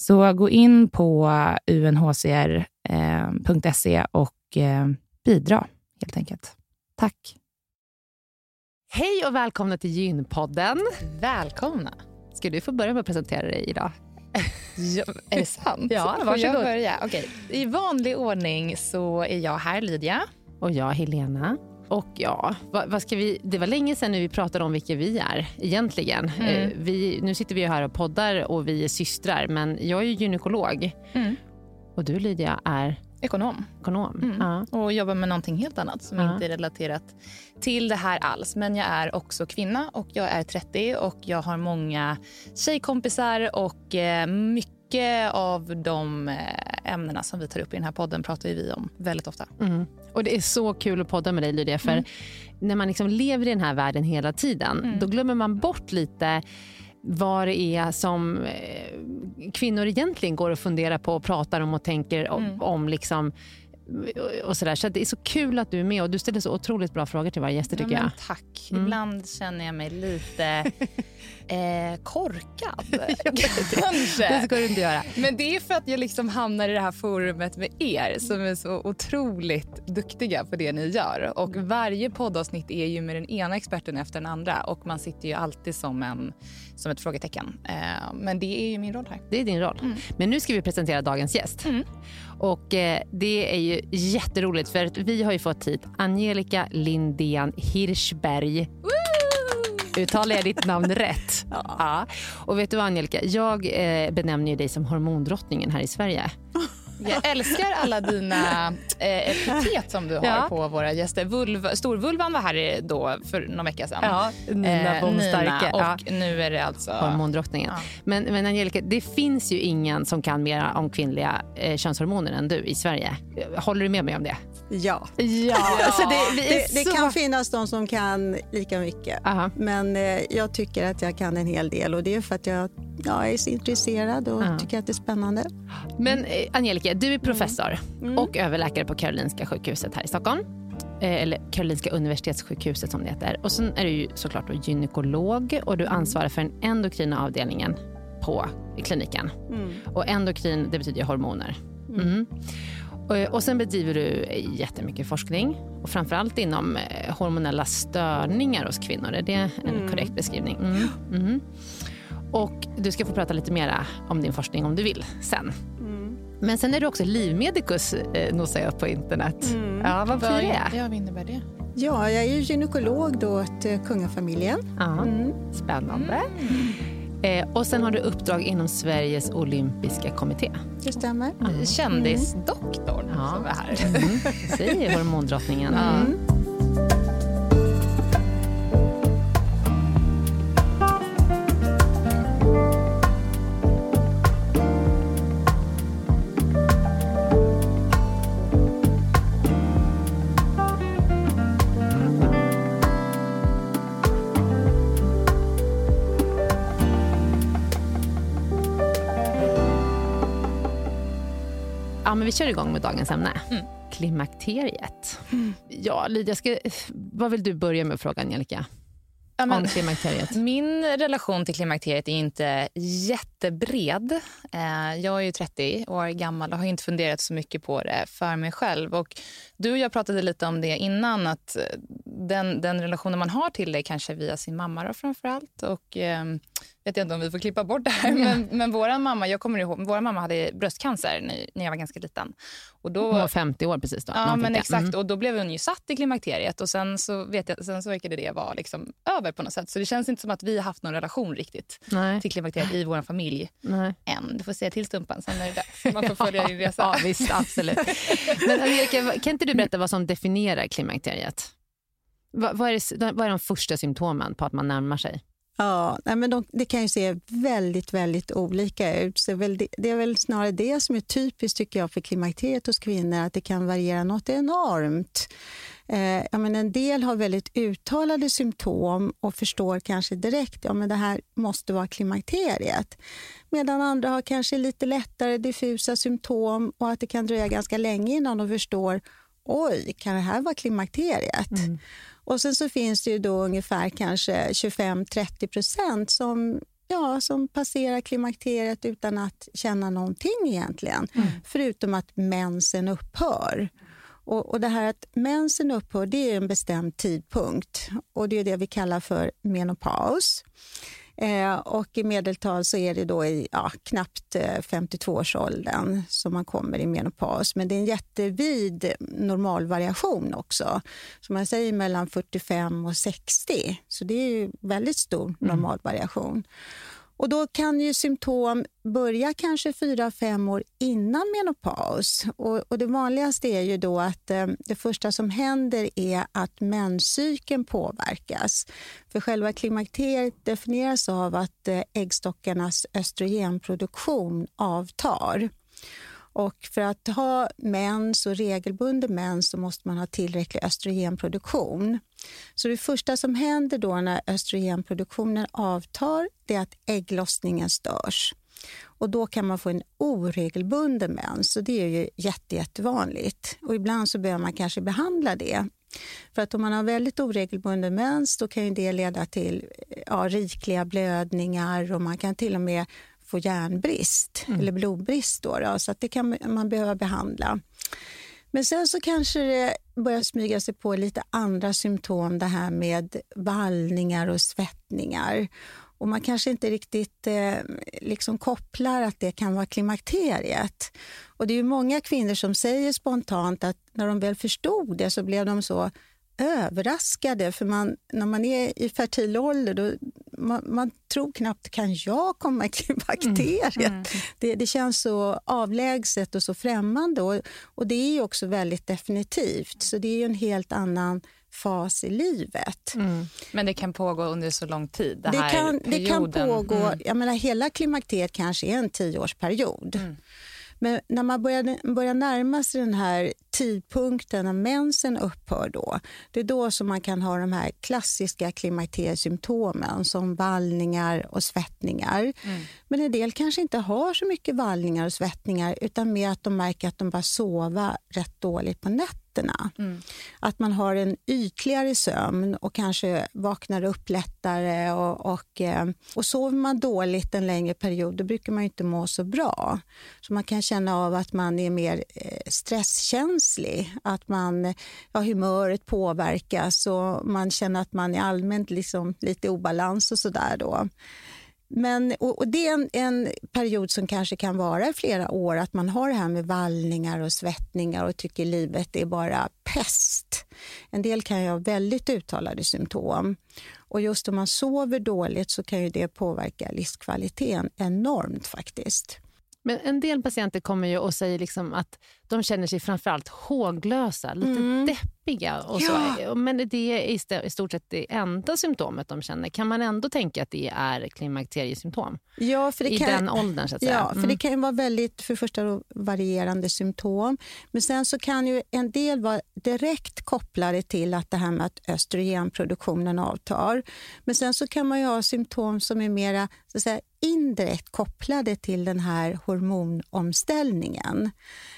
Så gå in på unhcr.se eh, och eh, bidra helt enkelt. Tack. Hej och välkomna till Gynpodden. Välkomna. Ska du få börja med att presentera dig idag? Ja, är det sant? ja, varsågod. jag börja? Okay. I vanlig ordning så är jag här, Lydia. Och jag, Helena. Och ja, vad, vad, ska vi, det var länge sedan nu vi pratade om vilka vi är egentligen. Mm. Eh, vi, nu sitter vi här och poddar och vi är systrar, men jag är gynekolog. Mm. Och du Lydia är? Ekonom. Ekonom. Mm. Ja. Och jobbar med någonting helt annat som ja. inte är relaterat till det här alls. Men jag är också kvinna och jag är 30 och jag har många tjejkompisar och eh, mycket mycket av de eh, ämnena som vi tar upp i den här podden pratar vi om väldigt ofta. Mm. Och Det är så kul att podda med dig, Lydia. För mm. när man liksom lever i den här världen hela tiden, mm. då glömmer man bort lite vad det är som eh, kvinnor egentligen går och funderar på och pratar om och tänker om. Mm. om liksom, och sådär. Så det är så kul att du är med och du ställer så otroligt bra frågor till våra gäster tycker ja, jag. Tack. Mm. Ibland känner jag mig lite eh, korkad. Kanske. Det ska du inte göra. Men det är för att jag liksom hamnar i det här forumet med er som är så otroligt duktiga på det ni gör. Och varje poddavsnitt är ju med den ena experten efter den andra och man sitter ju alltid som, en, som ett frågetecken. Eh, men det är ju min roll här. Det är din roll. Mm. Men nu ska vi presentera dagens gäst. Mm. Och eh, Det är ju jätteroligt för vi har ju fått hit Angelica Lindén Hirschberg. Woo! Uttalar jag ditt namn rätt? Ja. ja. Och vet du vad Angelica, jag eh, benämner dig som hormondrottningen här i Sverige. Jag älskar alla dina eh, epitet som du har ja. på våra gäster. Vulva, storvulvan var här då för någon vecka sedan. Ja, Nina eh, Nina, och ja. nu är det alltså... Hormondrottningen. Ja. Men, men Angelica, det finns ju ingen som kan mer om kvinnliga eh, könshormoner än du i Sverige. Håller du med mig om det? Ja. ja. Alltså det, det, det så... kan finnas de som kan lika mycket. Aha. Men eh, jag tycker att jag kan en hel del och det är för att jag, jag är så intresserad och Aha. tycker att det är spännande. Men eh, Angelica, du är professor mm. Mm. och överläkare på Karolinska sjukhuset här i Stockholm. Eh, eller Karolinska universitetssjukhuset som det heter. Och sen är du ju såklart då gynekolog och du mm. ansvarar för den endokrina avdelningen på kliniken. Mm. Och endokrin, det betyder hormoner. Mm. mm. Och, och sen bedriver du jättemycket forskning och framförallt inom eh, hormonella störningar hos kvinnor. Är det en mm. korrekt beskrivning? Mm. Mm. Och du ska få prata lite mer om din forskning om du vill sen. Mm. Men sen är du också livmedikus, eh, nosar jag på internet. Mm. Ja, vad betyder det? Ja, vad innebär det? Ja, jag är ju gynekolog då åt eh, kungafamiljen. Ja, mm. Spännande. Eh, och sen har du uppdrag inom Sveriges olympiska kommitté. Det stämmer. Mm. Kändisdoktorn ja. som är här. Mm. Säger hormondrottningen. Mm. Vi kör igång med dagens ämne. Mm. Klimakteriet. Mm. Ja, Lydia, ska, vad vill du börja med att fråga Angelica? Ja, men, om klimakteriet? Min relation till klimakteriet är inte jättebred. Eh, jag är ju 30 år gammal och har inte funderat så mycket på det för mig själv. Och du och jag pratade lite om det innan, att den, den relationen man har till det kanske via sin mamma då framför allt. Och, eh, vet jag inte om vi får klippa bort det här, men, men vår mamma, jag kommer ihåg, vår mamma hade bröstcancer när, när jag var ganska liten. Och då, hon var 50 år precis då? Ja, men exakt. Mm. Och då blev hon ju satt i klimakteriet och sen så, vet jag, sen så verkade det vara liksom över på något sätt. Så det känns inte som att vi har haft någon relation riktigt Nej. till klimakteriet i vår familj Nej. än. Du får säga till Stumpan, sen är det dags. Man får följa din resa. ja, visst, absolut. men Angelica, kan inte du berätta vad som definierar klimakteriet? Vad, vad, är det, vad är de första symptomen på att man närmar sig? Ja, men de, det kan ju se väldigt, väldigt olika ut. Så väl det, det, är väl snarare det som är typiskt tycker jag för klimakteriet hos kvinnor, att det kan variera något enormt. Eh, ja, men en del har väldigt uttalade symptom och förstår kanske direkt ja, men det här måste vara klimakteriet. Medan andra har kanske lite lättare diffusa symptom och att det kan dröja ganska länge innan de förstår oj, kan det här vara klimakteriet? Mm. Och sen så finns det ju då ungefär kanske 25-30 procent som ja, som passerar klimakteriet utan att känna någonting egentligen. Mm. Förutom att mensen upphör. Och, och, Det här att mensen upphör det är en bestämd tidpunkt och det är det vi kallar för menopaus. Eh, och I medeltal så är det då i ja, knappt 52-årsåldern eh, som man kommer i menopaus. Men det är en jättevid normalvariation också. Som man säger mellan 45 och 60. Så det är väldigt stor mm. Och Då kan ju symptom börja kanske fyra fem år innan menopaus. Och, och det vanligaste är ju då att eh, det första som händer är att menscykeln påverkas. För själva klimakteriet definieras av att eh, äggstockarnas östrogenproduktion avtar. Och för att ha mens och regelbunden mens så måste man ha tillräcklig östrogenproduktion. Så det första som händer då när östrogenproduktionen avtar det är att ägglossningen störs. Och då kan man få en oregelbunden mens och det är ju jätte, jättevanligt. Och ibland så behöver man kanske behandla det. För att om man har väldigt oregelbunden mens då kan det leda till ja, rikliga blödningar och man kan till och med få järnbrist mm. eller blodbrist. Då, då, så att det kan man behöva behandla. Men sen så kanske det börjar smyga sig på lite andra symptom, det här med vallningar och svettningar. Och man kanske inte riktigt eh, liksom kopplar att det kan vara klimakteriet. Och det är många kvinnor som säger spontant att när de väl förstod det så blev de så överraskade. För man, när man är i fertil ålder, då, man, man tror knappt, kan jag komma i klimakteriet? Mm. Mm. Det, det, känns så avlägset och så främmande. Och, och det är också väldigt definitivt. Så det är en helt annan fas i livet. Mm. Men det kan pågå under så lång tid? Det, det kan, det kan pågå, mm. jag menar, hela klimakteriet kanske är en tioårsperiod. Mm. Men när man börjar, börjar närma sig den här tidpunkten när mensen upphör, då, det är då som man kan ha de här klassiska klimakteriesymptomen som vallningar och svettningar. Mm. Men en del kanske inte har så mycket vallningar och svettningar utan mer att de märker att de bara sover rätt dåligt på nätterna nätterna. Mm. Att man har en ytligare sömn och kanske vaknar upp lättare. Och, och, eh, och sover man dåligt en längre period då brukar man inte må så bra. Så man kan känna av att man är mer eh, stresskänslig, att man, ja, humöret påverkas och man känner att man är allmänt liksom lite obalans och sådär. Då. Men, och, och det är en, en, period som kanske kan vara i flera år, att man har det här med vallningar och svettningar och tycker livet är bara pest. En del kan ju ha väldigt uttalade symptom. Och just om man sover dåligt så kan ju det påverka livskvaliteten enormt faktiskt. Men en del patienter kommer ju och säger liksom att de känner sig framförallt håglösa, lite mm. deppiga. Och ja. så. Men det är i stort sett det enda symptomet de känner. Kan man ändå tänka att det är klimakteriesymptom? Ja, för det I kan, den åldern? Så att säga. Ja, för mm. det kan ju vara väldigt för första varierande symptom. Men sen så kan ju en del vara direkt kopplade till att det här med att östrogenproduktionen avtar. Men sen så kan man ju ha symptom som är mera så att säga, indirekt kopplade till den här hormonomställningen.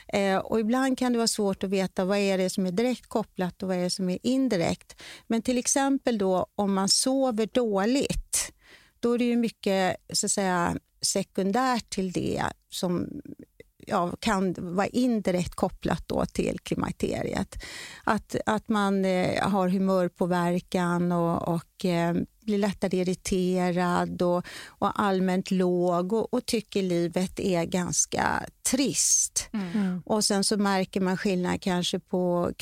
Eh, och ibland kan det vara svårt att veta vad är det som är direkt kopplat och vad är det som är indirekt. Men till exempel då om man sover dåligt, då är det ju mycket så att säga, sekundärt till det som ja, kan vara indirekt kopplat då till klimakteriet. Att, att man eh, har humörpåverkan och, och eh, blir lättare irriterad och, och allmänt låg och, och, tycker livet är ganska trist. Mm. mm. Och Sen så märker man skillnad kanske på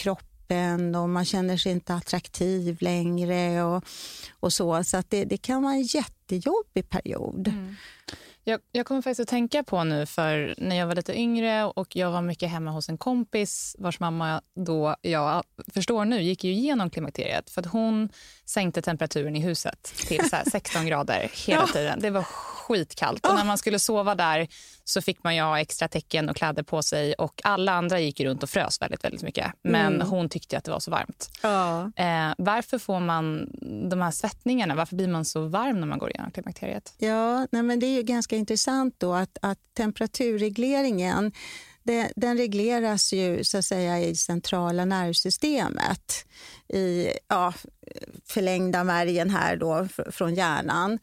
kroppen och man känner sig inte attraktiv längre och, och så. Så att det, det kan vara en jättejobbig period. Mm. Jag, jag kommer faktiskt att tänka på nu, för när jag var lite yngre och jag var mycket hemma hos en kompis vars mamma då, jag förstår nu, gick ju igenom klimakteriet. För att hon sänkte temperaturen i huset till så 16 grader hela tiden. Det var skitkallt. Och när man skulle sova där så fick man ju ha extra täcken och kläder på sig. Och Alla andra gick runt och frös väldigt, väldigt mycket. Men mm. hon tyckte att det var så varmt. Ja. Eh, varför får man de här svettningarna? Varför blir man så varm när man går igenom klimakteriet? Ja, nej, men det är ganska intressant då att, att temperaturregleringen det, den regleras ju så att säga i centrala nervsystemet i ja, förlängda märgen här då från hjärnan.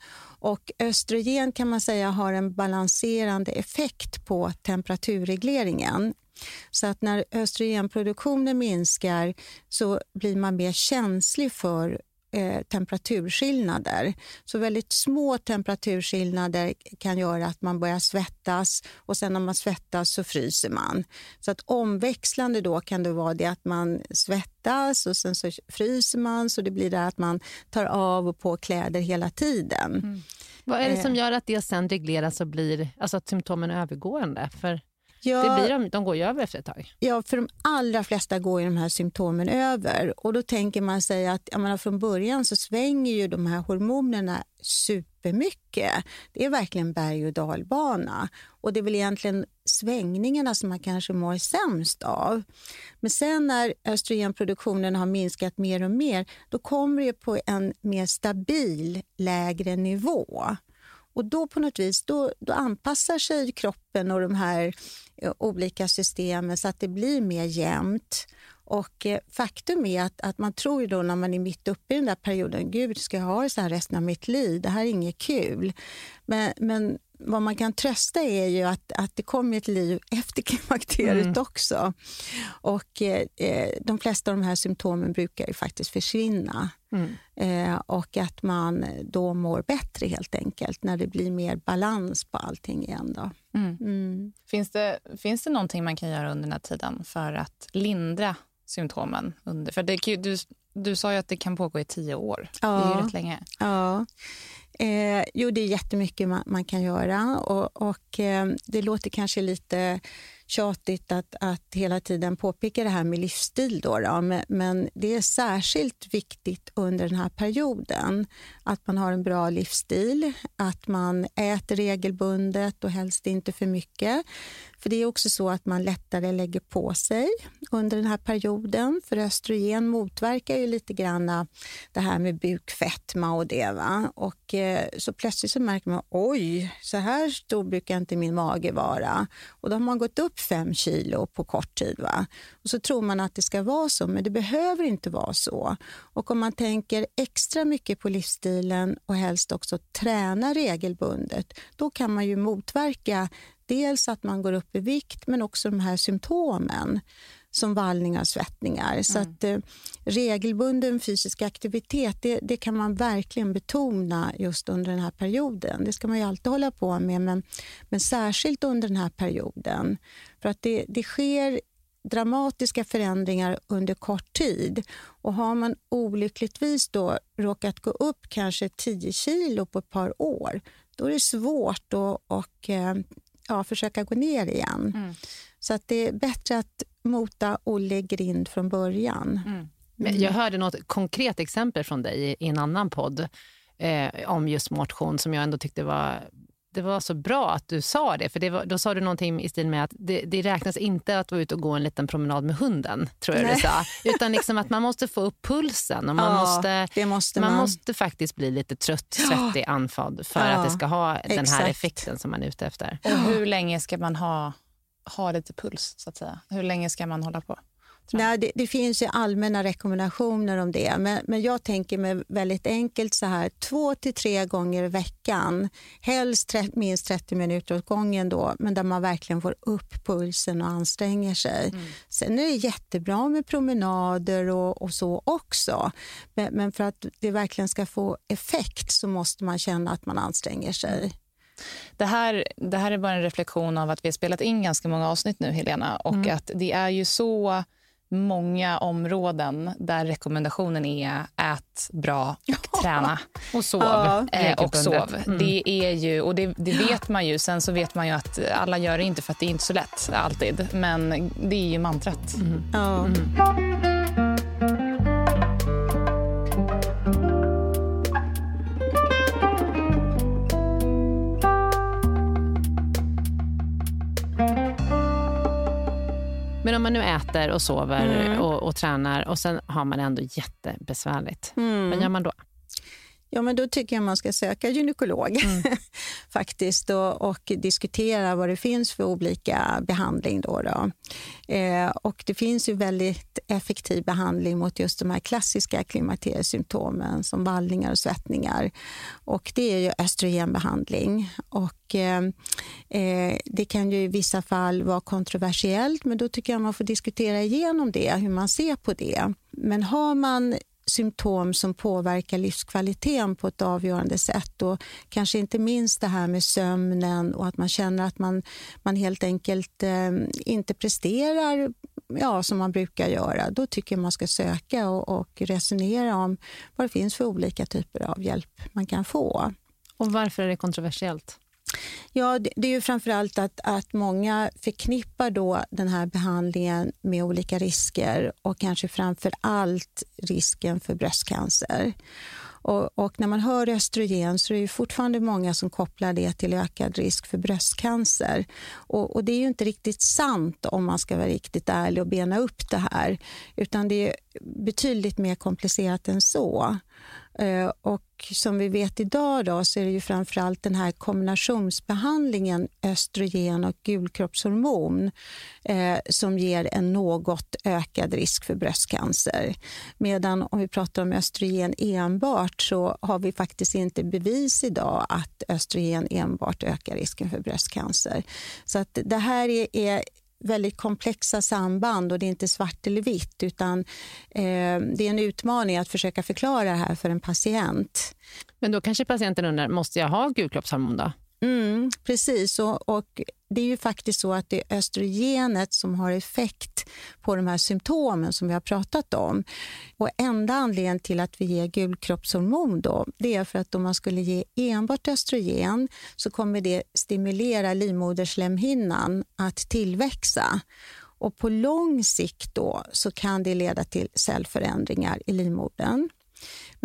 Och östrogen kan man säga har en balanserande effekt på temperaturregleringen. Så att när östrogenproduktionen minskar så blir man mer känslig för eh, temperaturskillnader. Så väldigt små temperaturskillnader kan göra att man börjar svettas och sen när man svettas så fryser man. Så att omväxlande då kan det vara det att man svettas och sen så fryser man så det blir det att man tar av och på kläder hela tiden. Mm. Vad är det som Eh. gör att det sen regleras och blir, alltså att symptomen är övergående? För Ja, det blir de, de går ju över efter ett tag. Ja, för de allra flesta går ju de här symptomen över. Och Då tänker man sig att jag menar, från början så svänger ju de här hormonerna supermycket. Det är verkligen berg och dalbana. Och det är väl egentligen svängningarna som man kanske mår sämst av. Men sen när östrogenproduktionen har minskat mer och mer, då kommer det på en mer stabil, lägre nivå. Och då på något vis då, då anpassar sig kroppen och de här eh, olika systemen så att det blir mer jämnt. Och eh, faktum är att, att man tror ju då när man är mitt uppe i den där perioden, gud ska jag ha det så här resten av mitt liv? Det här är inget kul. Men, men vad man kan trösta är ju att, att det kommer ett liv efter klimakteriet också. Och eh, de flesta av de här symptomen brukar ju faktiskt försvinna. Eh, och att man då mår bättre helt enkelt när det blir mer balans på allting igen. Då. Mm. Mm. Finns, det, finns det någonting man kan göra under den här tiden för att lindra symptomen? Under, för det, du, du sa ju att det kan pågå i tio år. Det är Ja. ju rätt länge. Ja. Eh, jo, det är jättemycket man, man kan göra. Och, och eh, Det låter kanske lite tjatigt att, att hela tiden påpeka det här med livsstil. Då, då, men, men det är särskilt viktigt under den här perioden att man har en bra livsstil, att man äter regelbundet och helst inte för mycket. För det är också så att man lättare lägger på sig under den här perioden. För östrogen motverkar ju lite grann det här med bukfetma och det. Va? Och eh, så plötsligt så märker man, oj, så här stor brukar inte min mage vara. Och då har man gått upp fem kilo på kort tid. Va? Och så tror man att det ska vara så, men det behöver inte vara så. Och om man tänker extra mycket på livsstilen och helst också träna regelbundet, då kan man ju motverka dels att man går upp i vikt, men också de här symptomen som vallningar och svettningar. Så att eh, regelbunden fysisk aktivitet, det, det kan man verkligen betona just under den här perioden. Det ska man ju alltid hålla på med, men, men särskilt under den här perioden. För att det, det sker dramatiska förändringar under kort tid. Och har man olyckligtvis då råkat gå upp kanske 10 kilo på ett par år, då är det svårt att och, eh, ja, försöka gå ner igen. Mm. Så att det är bättre att mota Olle grind från början. Mm. Men Jag hörde något konkret exempel från dig i- i en annan podd eh, om just motion som jag ändå tyckte var det var så bra att du sa det, för det var, då sa du någonting i stil med att det, det räknas inte att vara ute och gå en liten promenad med hunden, tror jag du sa. Utan liksom att man måste få upp pulsen och man, Ja, måste, måste man man. måste faktiskt bli lite trött, svettig, andfådd för Ja, att det ska ha den här exakt. effekten som man är ute efter. Och hur länge ska man ha, ha lite puls? så att säga? Hur länge ska man hålla på? Nej, det, det finns ju allmänna rekommendationer om det, men, men jag tänker mig väldigt enkelt så här, två till tre gånger i veckan, helst tre, minst 30 minuter åt gången då, men där man verkligen får upp pulsen och anstränger sig. Sen är det jättebra med promenader och, och så också, men, men för att det verkligen ska få effekt så måste man känna att man anstränger sig. Det här, det här är bara en reflektion av att vi har spelat in ganska många avsnitt nu, Helena. Och att det är ju så många områden där rekommendationen är ät bra och träna. Och sov Ja. Eh, och sov. Mm. Det, är ju, och det, det vet man ju. Sen så vet man ju att alla gör det inte för att det är inte så lätt alltid. Men det är ju mantrat. Ja. Men om man nu äter och sover Mm. och, och tränar och sen har man ändå jättebesvärligt, Mm. vad gör man då? Ja, men då tycker jag man ska söka gynekolog faktiskt och, och diskutera vad det finns för olika behandling. Då, då. Eh, och det finns ju väldigt effektiv behandling mot just de här klassiska klimakteriesymptomen som vallningar och svettningar. Och det är ju östrogenbehandling. Och, eh, eh, det kan ju i vissa fall vara kontroversiellt, men då tycker jag man får diskutera igenom det, hur man ser på det. Men har man symptom som påverkar livskvaliteten på ett avgörande sätt. Och kanske inte minst det här med sömnen och att man känner att man, man helt enkelt eh, inte presterar ja, som man brukar göra. Då tycker jag man ska söka och, och resonera om vad det finns för olika typer av hjälp man kan få. Och varför är det kontroversiellt? Ja, det är ju framförallt att, att många förknippar då den här behandlingen med olika risker och kanske framför allt risken för bröstcancer. Och, och, när man hör östrogen så är det fortfarande många som kopplar det till ökad risk för bröstcancer. Och, och, det är ju inte riktigt sant om man ska vara riktigt ärlig och bena upp det här. Utan det är betydligt mer komplicerat än så. Eh, och som vi vet idag då, så är det ju framförallt den här kombinationsbehandlingen östrogen och gulkroppshormon eh, som ger en något ökad risk för bröstcancer. Medan om vi pratar om östrogen enbart så har vi faktiskt inte bevis idag att östrogen enbart ökar risken för bröstcancer. Så att det här är, är väldigt komplexa samband och det är inte svart eller vitt utan eh, det är en utmaning att försöka förklara det här för en patient. Men då kanske patienten undrar, måste jag ha gulkroppshormon då? Mm, precis, och, och, det är ju faktiskt så att det är östrogenet som har effekt på de här symptomen som vi har pratat om. Och enda anledningen till att vi ger gulkroppshormon då, det är för att om man skulle ge enbart östrogen så kommer det stimulera livmoderslemhinnan att tillväxa. Och på lång sikt då så kan det leda till cellförändringar i livmodern.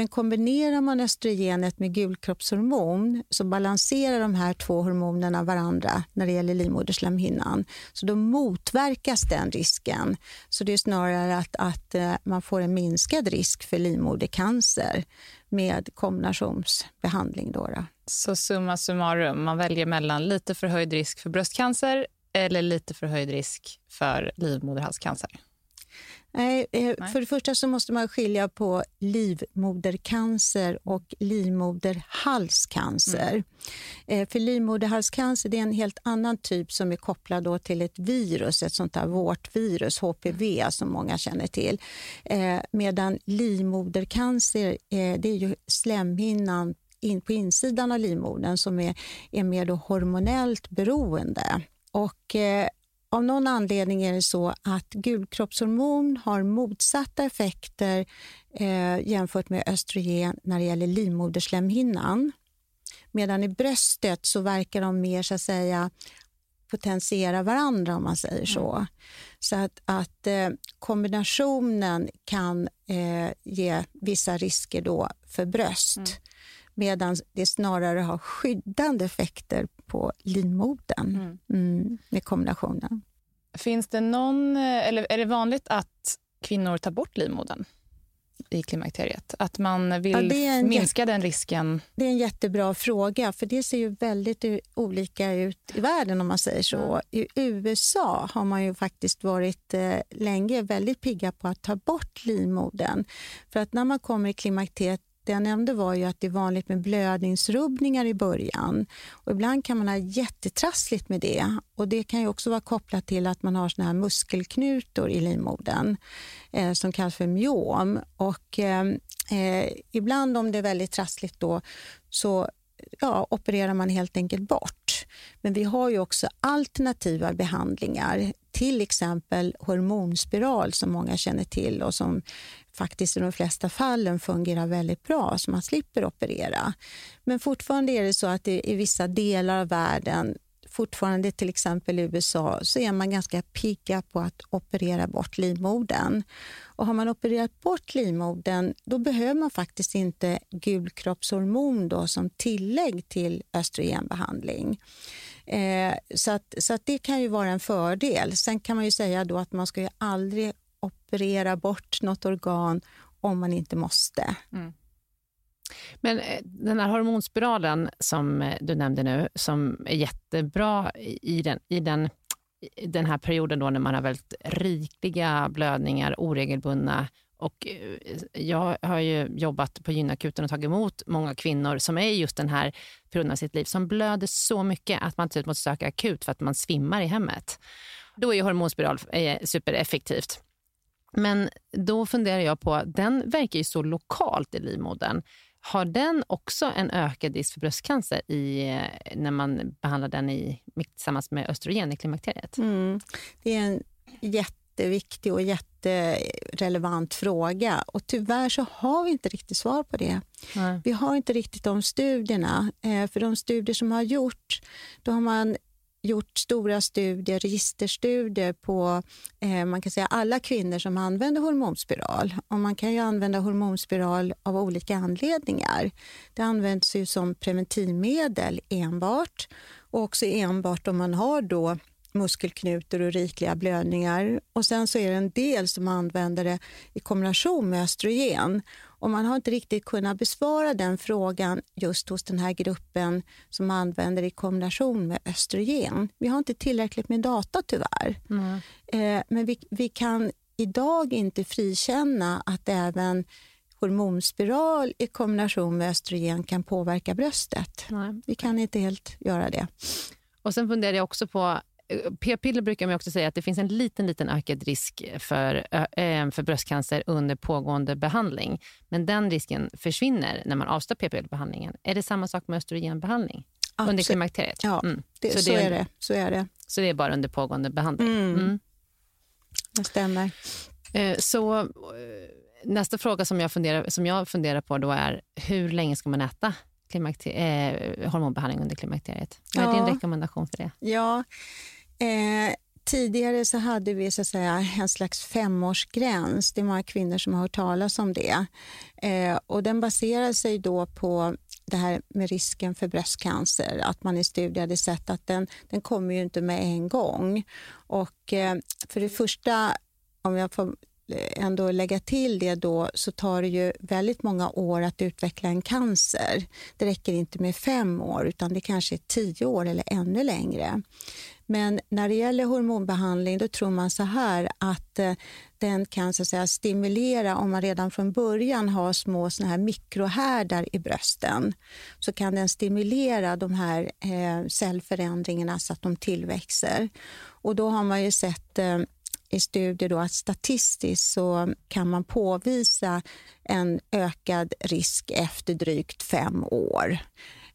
Men kombinerar man östrogenet med gulkroppshormon så balanserar de här två hormonerna varandra när det gäller livmoderslemhinnan. Så då motverkas den risken. Så det är snarare att, att eh, man får en minskad risk för livmodercancer med kombinationsbehandling. Då, då. Så summa summarum, man väljer mellan lite förhöjd risk för bröstcancer eller lite förhöjd risk för livmoderhalscancer? Nej, eh, Nej, för det första så måste man skilja på livmodercancer och livmoderhalscancer. Mm. Eh, för livmoderhalscancer det är en helt annan typ som är kopplad då till ett virus, ett sånt där vårtvirus, HPV, som många känner till. Eh, medan livmodercancer, det är ju slemhinnan in på insidan av livmodern som är, är mer då hormonellt beroende. Och av någon anledning är det så att gulkroppshormon har motsatta effekter eh, jämfört med östrogen när det gäller livmoderslemhinnan. Medan i bröstet så verkar de mer så att säga potentiera varandra om man säger så. Mm. Så att, att eh, kombinationen kan eh, ge vissa risker då för bröst. Mm. Medan det snarare har skyddande effekter på livmodern mm. mm. med kombinationen. Finns det någon, eller är det vanligt att kvinnor tar bort livmodern i klimakteriet? Att man vill ja, minska den risken? Det är en jättebra fråga, för det ser ju väldigt olika ut i världen om man säger så. I USA har man ju faktiskt varit eh, länge väldigt pigga på att ta bort livmodern. För att när man kommer i klimakteriet det jag nämnde var ju att det är vanligt med blödningsrubbningar i början. Och ibland kan man ha jättetrassligt med det. Och Det kan ju också vara kopplat till att man har såna här muskelknutor i livmodern eh, som kallas för myom. Och, eh, eh, ibland om det är väldigt trassligt då så ja, opererar man helt enkelt bort. Men vi har ju också alternativa behandlingar, till exempel hormonspiral som många känner till och som faktiskt i de flesta fallen fungerar väldigt bra, så man slipper operera. Men fortfarande är det så att det i vissa delar av världen fortfarande till exempel i USA så är man ganska pigga på att operera bort livmodern. Och har man opererat bort livmodern då behöver man faktiskt inte gulkroppshormon då som tillägg till östrogenbehandling. Eh, så att, så att det kan ju vara en fördel. Sen kan man ju säga då att man ska ju aldrig operera bort något organ om man inte måste. Mm. Men eh, den här hormonspiralen som eh, du nämnde nu, som är jättebra i den, i den, i den här perioden då när man har väldigt rikliga blödningar, oregelbundna och eh, jag har ju jobbat på gynakuten och tagit emot många kvinnor som är i just den här perioden av sitt liv, som blöder så mycket att man till måste söka akut för att man svimmar i hemmet. Då är hormonspiral supereffektivt. Men då funderar jag på, den verkar ju så lokalt i livmodern. Har den också en ökad risk för bröstcancer i, eh, när man behandlar den i, tillsammans med östrogen i klimakteriet? Mm. Det är en jätteviktig och jätte jätterelevant fråga och tyvärr så har vi inte riktigt svar på det. Nej. Vi har inte riktigt de studierna. Eh, för de studier som har gjorts, då har man gjort stora studier, registerstudier på eh, man kan säga alla kvinnor som använder hormonspiral. Och man kan ju använda hormonspiral av olika anledningar. Det används ju som preventivmedel enbart och också enbart om man har då muskelknutor och rikliga blödningar. Och Sen så är det en del som använder det i kombination med östrogen. Och Man har inte riktigt kunnat besvara den frågan just hos den här gruppen som använder i kombination med östrogen. Vi har inte tillräckligt med data tyvärr. Mm. Eh, men vi, vi kan idag inte frikänna att även hormonspiral i kombination med östrogen kan påverka bröstet. Nej. Vi kan inte helt göra det. Och Sen funderar jag också på P-piller brukar man också säga att det finns en liten, liten ökad risk för, äh, för bröstcancer under pågående behandling. Men den risken försvinner när man avslutar p-pillerbehandlingen. Är det samma sak med östrogenbehandling Absolut. under klimakteriet? Ja, mm. det, så, så, det är, det. så är det. Så det är bara under pågående behandling? Mm. Mm. Det stämmer. Eh, så nästa fråga som jag, funderar, som jag funderar på då är hur länge ska man äta eh, hormonbehandling under klimakteriet? Vad är ja. din rekommendation för det? Ja, Eh, tidigare så hade vi så att säga, en slags femårsgräns. Det är många kvinnor som har hört talas om det. Eh, och den baserar sig då på det här med risken för bröstcancer. Att man i studier hade sett att den, den kommer ju inte med en gång. Och eh, för det första, om jag får eh, ändå lägga till det då, så tar det ju väldigt många år att utveckla en cancer. Det räcker inte med fem år, utan det kanske är tio år eller ännu längre. Men när det gäller hormonbehandling då tror man så här att eh, den kan så att säga, stimulera, om man redan från början har små såna här mikrohärdar i brösten, så kan den stimulera de här eh, cellförändringarna så att de tillväxer. Och då har man ju sett eh, i studier då att statistiskt så kan man påvisa en ökad risk efter drygt fem år.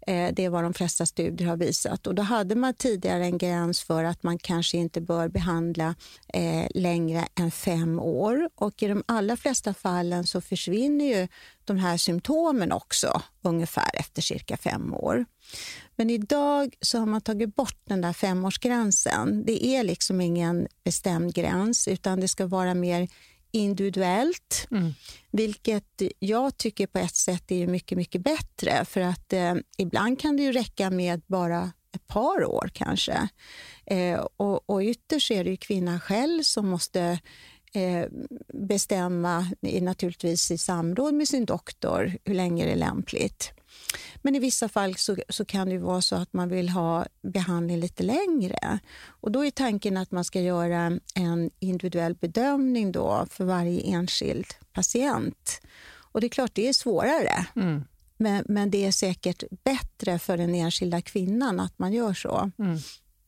Eh, det är vad de flesta studier har visat. Och då hade man tidigare en gräns för att man kanske inte bör behandla eh, längre än fem år. Och i de allra flesta fallen så försvinner ju de här symptomen också ungefär efter cirka fem år. Men idag så har man tagit bort den där femårsgränsen. Det är liksom ingen bestämd gräns utan det ska vara mer individuellt, mm. vilket jag tycker på ett sätt är mycket, mycket bättre. För att eh, ibland kan det ju räcka med bara ett par år kanske. Eh, och, och ytterst är det ju kvinnan själv som måste eh, bestämma, naturligtvis i samråd med sin doktor, hur länge det är lämpligt. Men i vissa fall så, så, kan det vara så att man vill ha behandling lite längre. Och Då är tanken att man ska göra en individuell bedömning då för varje enskild patient. Och Det är klart, det är svårare. Mm. Men, men, det är säkert bättre för den enskilda kvinnan att man gör så. Mm.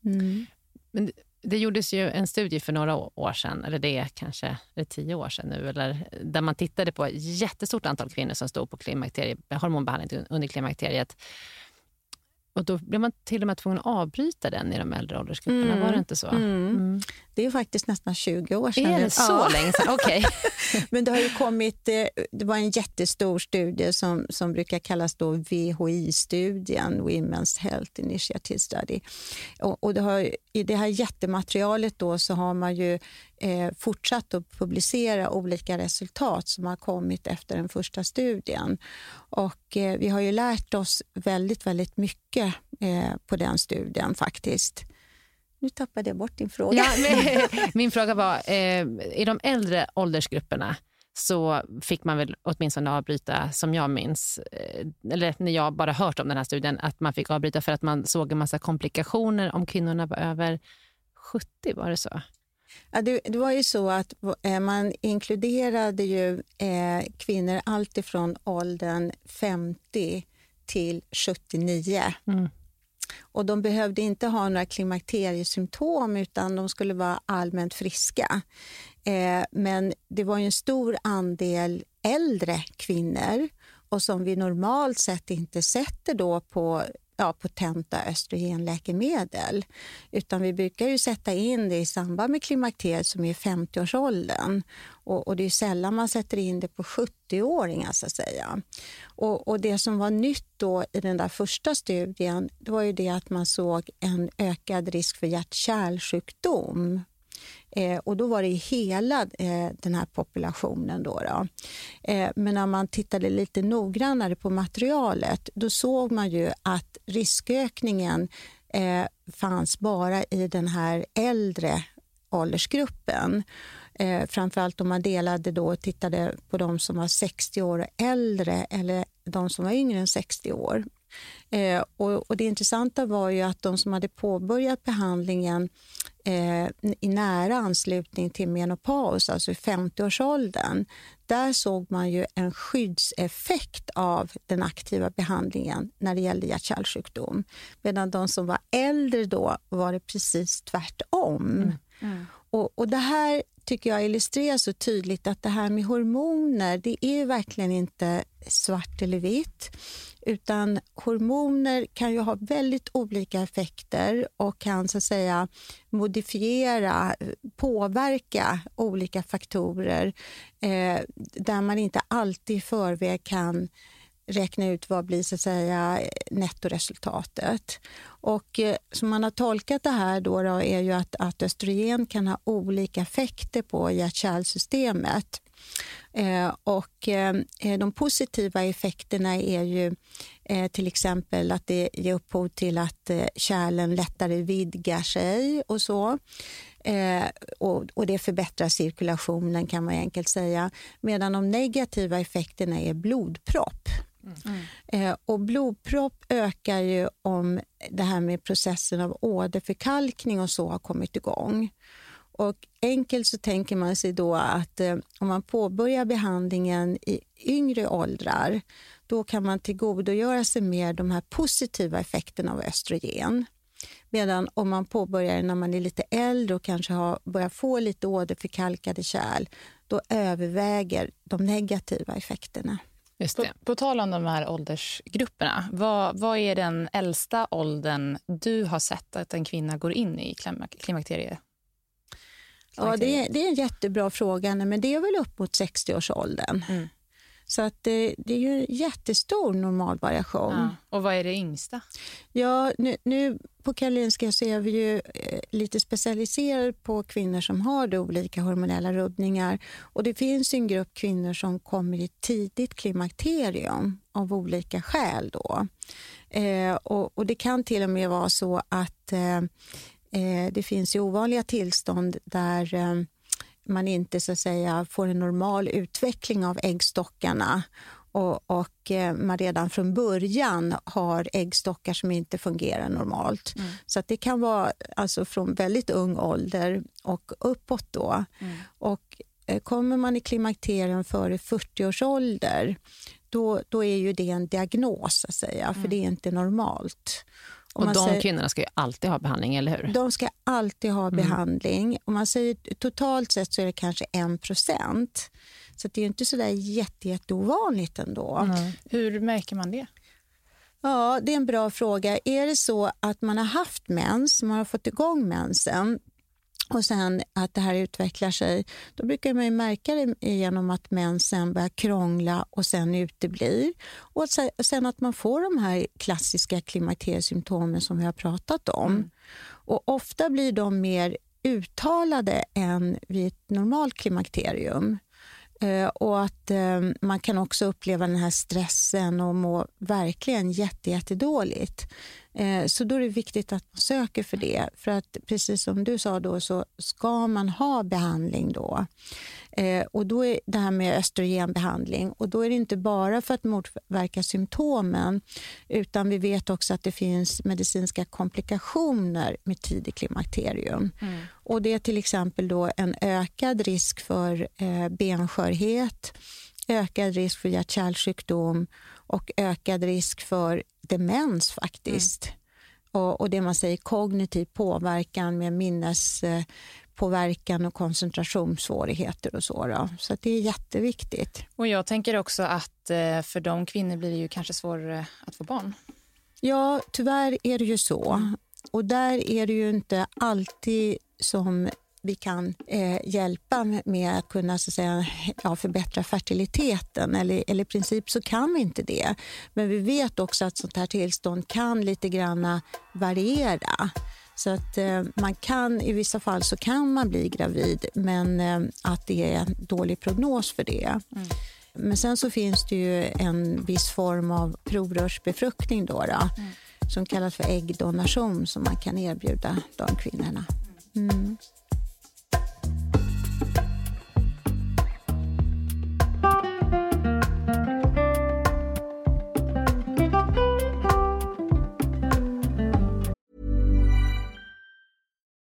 Mm. Men det gjordes ju en studie för några år sedan, eller det är kanske är tio år sedan nu, eller, där man tittade på ett jättestort antal kvinnor som stod på hormonbehandling under klimakteriet och då blev man till och med tvungen att avbryta den i de äldre åldersgrupperna. Mm. Var det inte så? Mm. Mm. Det är faktiskt nästan 20 år sedan. Är det så ja. länge sedan? Okay. Men det har ju kommit, eh, det var en jättestor studie som, som brukar kallas då VHI-studien, Women's Health Initiative Study. Och, och det har, I det här jättematerialet då så har man ju eh, fortsatt att publicera olika resultat som har kommit efter den första studien. Och eh, vi har ju lärt oss väldigt, väldigt mycket eh, på den studien faktiskt. Nu tappade jag bort din fråga. Ja, min fråga var, eh, i de äldre åldersgrupperna så fick man väl åtminstone avbryta, som jag minns, eh, eller när jag bara hört om den här studien, att man fick avbryta för att man såg en massa komplikationer om kvinnorna var över 70, var det så? Ja, det, det, var ju så att eh, man inkluderade ju eh, kvinnor alltifrån åldern 50 till 79. Mm. Och De behövde inte ha några klimakteriesymptom utan de skulle vara allmänt friska. Eh, men det var en stor andel äldre kvinnor och som vi normalt sett inte sätter då på ja, potenta östrogenläkemedel. Utan vi brukar ju sätta in det i samband med klimakteriet som är 50-årsåldern. Och, och, det är sällan man sätter in det på 70-åringar så att säga. Och, och, det som var nytt då i den där första studien, det var ju det att man såg en ökad risk för hjärt-kärlsjukdom Eh, och då var det hela eh, den här populationen. Då, då. Eh, men när man tittade lite noggrannare på materialet då såg man ju att riskökningen eh, fanns bara i den här äldre åldersgruppen. Eh, framförallt om man delade då och tittade på de som var 60 år och äldre eller de som var yngre än 60 år. Eh, och, och, Det intressanta var ju att de som hade påbörjat behandlingen eh, i nära anslutning till menopaus, alltså i 50-årsåldern, där såg man ju en skyddseffekt av den aktiva behandlingen när det gällde hjärt-kärlsjukdom. Medan de som var äldre då var det precis tvärtom. Mm. Mm. Och, och det här tycker jag illustrerar så tydligt att det här med hormoner, det är verkligen inte svart eller vitt. Utan hormoner kan ju ha väldigt olika effekter och kan så att säga modifiera, påverka olika faktorer eh, där man inte alltid i förväg kan räkna ut vad blir så att säga nettoresultatet. Och eh, som man har tolkat det här då, då är ju att, att östrogen kan ha olika effekter på hjärt-kärlsystemet. Eh, och eh, de positiva effekterna är ju eh, till exempel att det ger upphov till att eh, kärlen lättare vidgar sig och så. Eh, och, och, det förbättrar cirkulationen kan man enkelt säga. Medan de negativa effekterna är blodpropp. Mm. Eh, och blodpropp ökar ju om det här med processen av åderförkalkning och så har kommit igång. Och enkelt så tänker man sig då att eh, om man påbörjar behandlingen i yngre åldrar, då kan man tillgodogöra sig mer de här positiva effekterna av östrogen. Medan om man påbörjar när man är lite äldre och kanske har börjat få lite åderförkalkade kärl, då överväger de negativa effekterna. Just det. På, på tal om de här åldersgrupperna, vad, vad är den äldsta åldern du har sett att en kvinna går in i klimakteriet? Ja, det är, det är en jättebra fråga, men det är väl upp mot 60-årsåldern. Mm. Så att det, det, är ju en jättestor normalvariation. Ja. Och vad är det yngsta? Ja, nu, nu på Karolinska så är vi ju eh, lite specialiserade på kvinnor som har olika hormonella rubbningar. Och det finns en grupp kvinnor som kommer i tidigt klimakterium av olika skäl. Då. Eh, och, och, Det kan till och med vara så att eh, eh det finns ovanliga tillstånd där eh, man inte så säga, får en normal utveckling av äggstockarna och, och eh, man redan från början har äggstockar som inte fungerar normalt. Mm. Så det kan vara alltså från väldigt ung ålder och uppåt. Då. Mm. Och eh, kommer man i klimakterium före 40 års ålder, då, då är ju det en diagnos, att säga, för mm. det är inte normalt. Och, och de säger, kvinnorna ska ju alltid ha behandling, eller hur? De ska alltid ha mm. behandling. Och man säger, totalt sett så är det kanske en procent. Så det är inte så där jätte, jätteovanligt ändå. Mm. Hur märker man det? Ja, det är en bra fråga. Är det så att man har haft mens, man har fått igång mensen och sen att det här utvecklar sig, då brukar man märka det genom att mensen börjar krångla och sen uteblir. Och sen att man får de här klassiska klimakteriesymptomen som vi har pratat om. Mm. Och ofta blir de mer uttalade än vid ett normalt klimakterium. Eh, och att eh, man kan också uppleva den här stressen och må verkligen jättedåligt. Eh, så då är det viktigt att man söker för det. För att precis som du sa då så ska man ha behandling då. Eh, och då är det här med östrogenbehandling och då är det inte bara för att motverka symptomen utan vi vet också att det finns medicinska komplikationer med tidig klimakterium. Mm. Och det är till exempel då en ökad risk för eh, benskörhet, ökad risk för hjärt-kärlsjukdom och ökad risk för demens faktiskt. Mm. Och, och, det man säger kognitiv påverkan med minnespåverkan och koncentrationssvårigheter och så. Då. Så det är jätteviktigt. Och jag tänker också att eh, för de kvinnor blir det ju kanske svårare att få barn. Ja, tyvärr är det ju så. Och där är det ju inte alltid som vi kan eh, hjälpa med att kunna så att säga, ja, förbättra fertiliteten. Eller, eller i princip så kan vi inte det. Men vi vet också att sånt här tillstånd kan lite grann variera. Så att eh, man kan, i vissa fall så kan man bli gravid men eh, att det är dålig prognos för det. Mm. Men sen så finns det ju en viss form av provrörsbefruktning då, då mm. som kallas för äggdonation som man kan erbjuda de kvinnorna. Mm.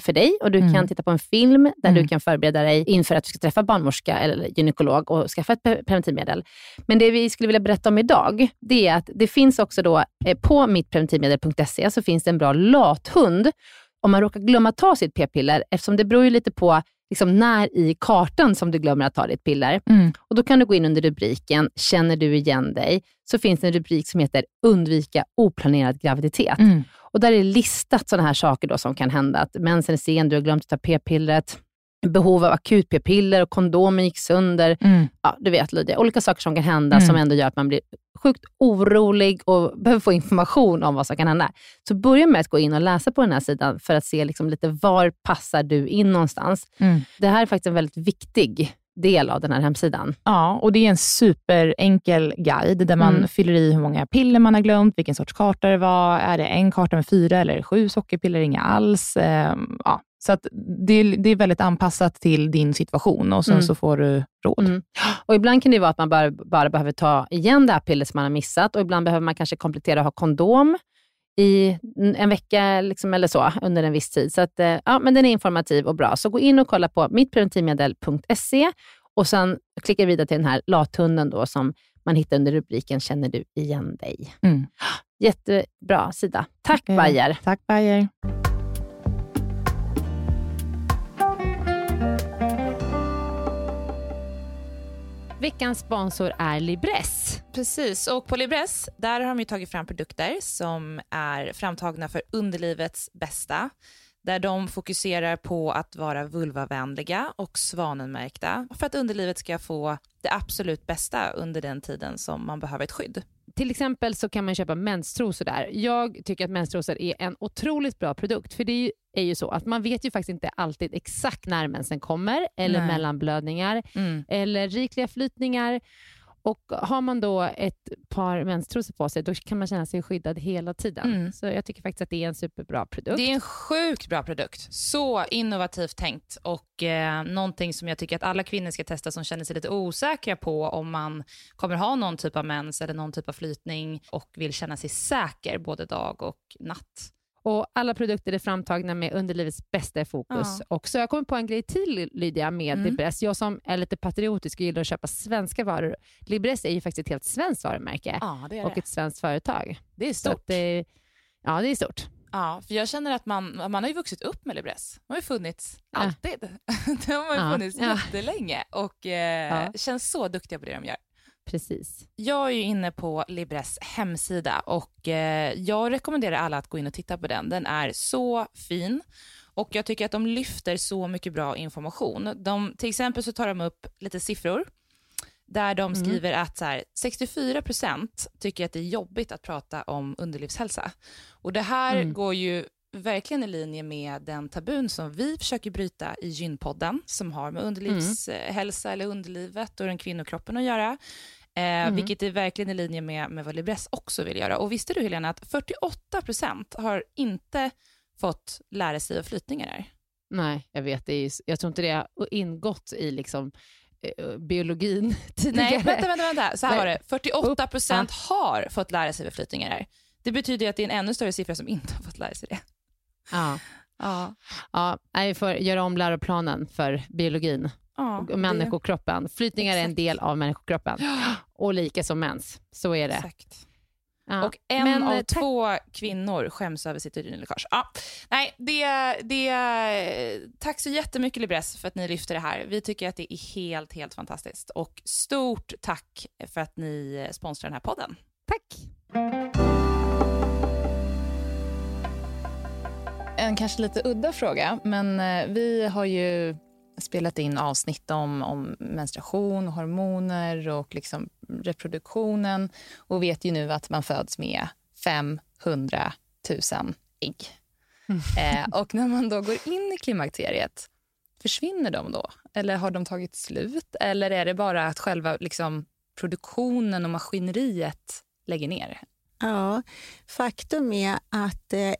för dig och du mm. kan titta på en film där mm. du kan förbereda dig inför att du ska träffa barnmorska eller gynekolog och skaffa ett preventivmedel. Men det vi skulle vilja berätta om idag, det är att det finns också då eh, på mittpreventivmedel.se så finns det en bra lathund om man råkar glömma ta sitt p-piller, eftersom det beror ju lite på liksom när i kartan som du glömmer att ta ditt piller. Mm. Och Då kan du gå in under rubriken “Känner du igen dig?” så finns det en rubrik som heter “Undvika oplanerad graviditet”. Mm. Och Där är listat sådana här saker då som kan hända. Att mensen är sen, du har glömt att ta p-pillret, behov av akut p-piller och kondomen gick sönder. Mm. Ja, du vet Lydia, olika saker som kan hända mm. som ändå gör att man blir sjukt orolig och behöver få information om vad som kan hända. Så börja med att gå in och läsa på den här sidan för att se liksom lite var passar du in någonstans. Mm. Det här är faktiskt en väldigt viktig del av den här hemsidan. Ja, och det är en superenkel guide där man mm. fyller i hur många piller man har glömt, vilken sorts karta det var. Är det en karta med fyra eller sju sockerpiller? Inga alls. Ehm, ja, så att det, är, det är väldigt anpassat till din situation och sen mm. så får du råd. Mm. Och Ibland kan det vara att man bara, bara behöver ta igen det här pillret som man har missat och ibland behöver man kanske komplettera och ha kondom i en vecka liksom, eller så under en viss tid. Så att, eh, ja, men den är informativ och bra. Så gå in och kolla på mittpreventivmedel.se och sen klicka vidare till den här lathunden då, som man hittar under rubriken Känner du igen dig? Mm. Jättebra sida. Tack okay. Bayer. Tack Bayer. Veckans sponsor är Libress. Precis, och på Libress där har de tagit fram produkter som är framtagna för underlivets bästa där de fokuserar på att vara vulvavänliga och svanenmärkta för att underlivet ska få det absolut bästa under den tiden som man behöver ett skydd. Till exempel så kan man köpa menstrosor där. Jag tycker att menstrosor är en otroligt bra produkt, för det är ju så att man vet ju faktiskt inte alltid exakt när mensen kommer, eller Nej. mellanblödningar, mm. eller rikliga flytningar. Och Har man då ett par menstrosor på sig, då kan man känna sig skyddad hela tiden. Mm. Så jag tycker faktiskt att det är en superbra produkt. Det är en sjukt bra produkt. Så innovativt tänkt och eh, någonting som jag tycker att alla kvinnor ska testa som känner sig lite osäkra på om man kommer ha någon typ av mens eller någon typ av flytning och vill känna sig säker både dag och natt. Och Alla produkter är framtagna med underlivets bästa i fokus. Ja. Och så jag kommer på en grej till Lydia med mm. Libress. Jag som är lite patriotisk och gillar att köpa svenska varor. Libress är ju faktiskt ett helt svenskt varumärke ja, det är och det. ett svenskt företag. Det är stort. Det, ja, det är stort. Ja, för jag känner att man, man har ju vuxit upp med Libresse. De har ju funnits Ja. alltid. De har ju Ja, funnits ja. jättelänge och eh, känns så duktiga på det de gör. Precis. Jag är ju inne på Libres hemsida och eh, jag rekommenderar alla att gå in och titta på den. Den är så fin och jag tycker att de lyfter så mycket bra information. De, till exempel så tar de upp lite siffror där de skriver att så här, 64% tycker att det är jobbigt att prata om underlivshälsa. Och det här Mm. går ju verkligen i linje med den tabun som vi försöker bryta i Gynpodden som har med underlivshälsa eller underlivet och den kvinnokroppen att göra. Eh, Vilket är verkligen i linje med, med vad Libresse också vill göra. Och visste du Helena att 48% har inte fått lära sig av flytningar här? Nej, jag vet. Det är, ju- jag tror inte det har ingått i liksom, eh, biologin tidigare. Nej, vänta, vänta, vänta. Så här Nej. var det. 48% har fått lära sig vad flytningar är. Det betyder ju att det är en ännu större siffra som inte har fått lära sig det. Ja. Ja. Ja, vi får göra om läroplanen för biologin ja och människokroppen. Flytningar är en del av människokroppen och lika som mens. Så är det. Exakt. Ja. Och en Men, av eh, tack- två kvinnor skäms över sitt urinläckage. Ja. Nej, det, det, tack så jättemycket Libresse för att ni lyfter det här. Vi tycker att det är helt, helt fantastiskt. Och stort tack för att ni sponsrar den här podden. Tack. En kanske lite udda fråga, men eh, vi har ju spelat in avsnitt om, om menstruation, och hormoner och liksom reproduktionen och vet ju nu att man föds med 500 000 ägg. Eh, och när man då går in i klimakteriet, försvinner de då? Eller har de tagit slut? Eller är det bara att själva liksom, produktionen och maskineriet lägger ner? Ja, faktum är att eh,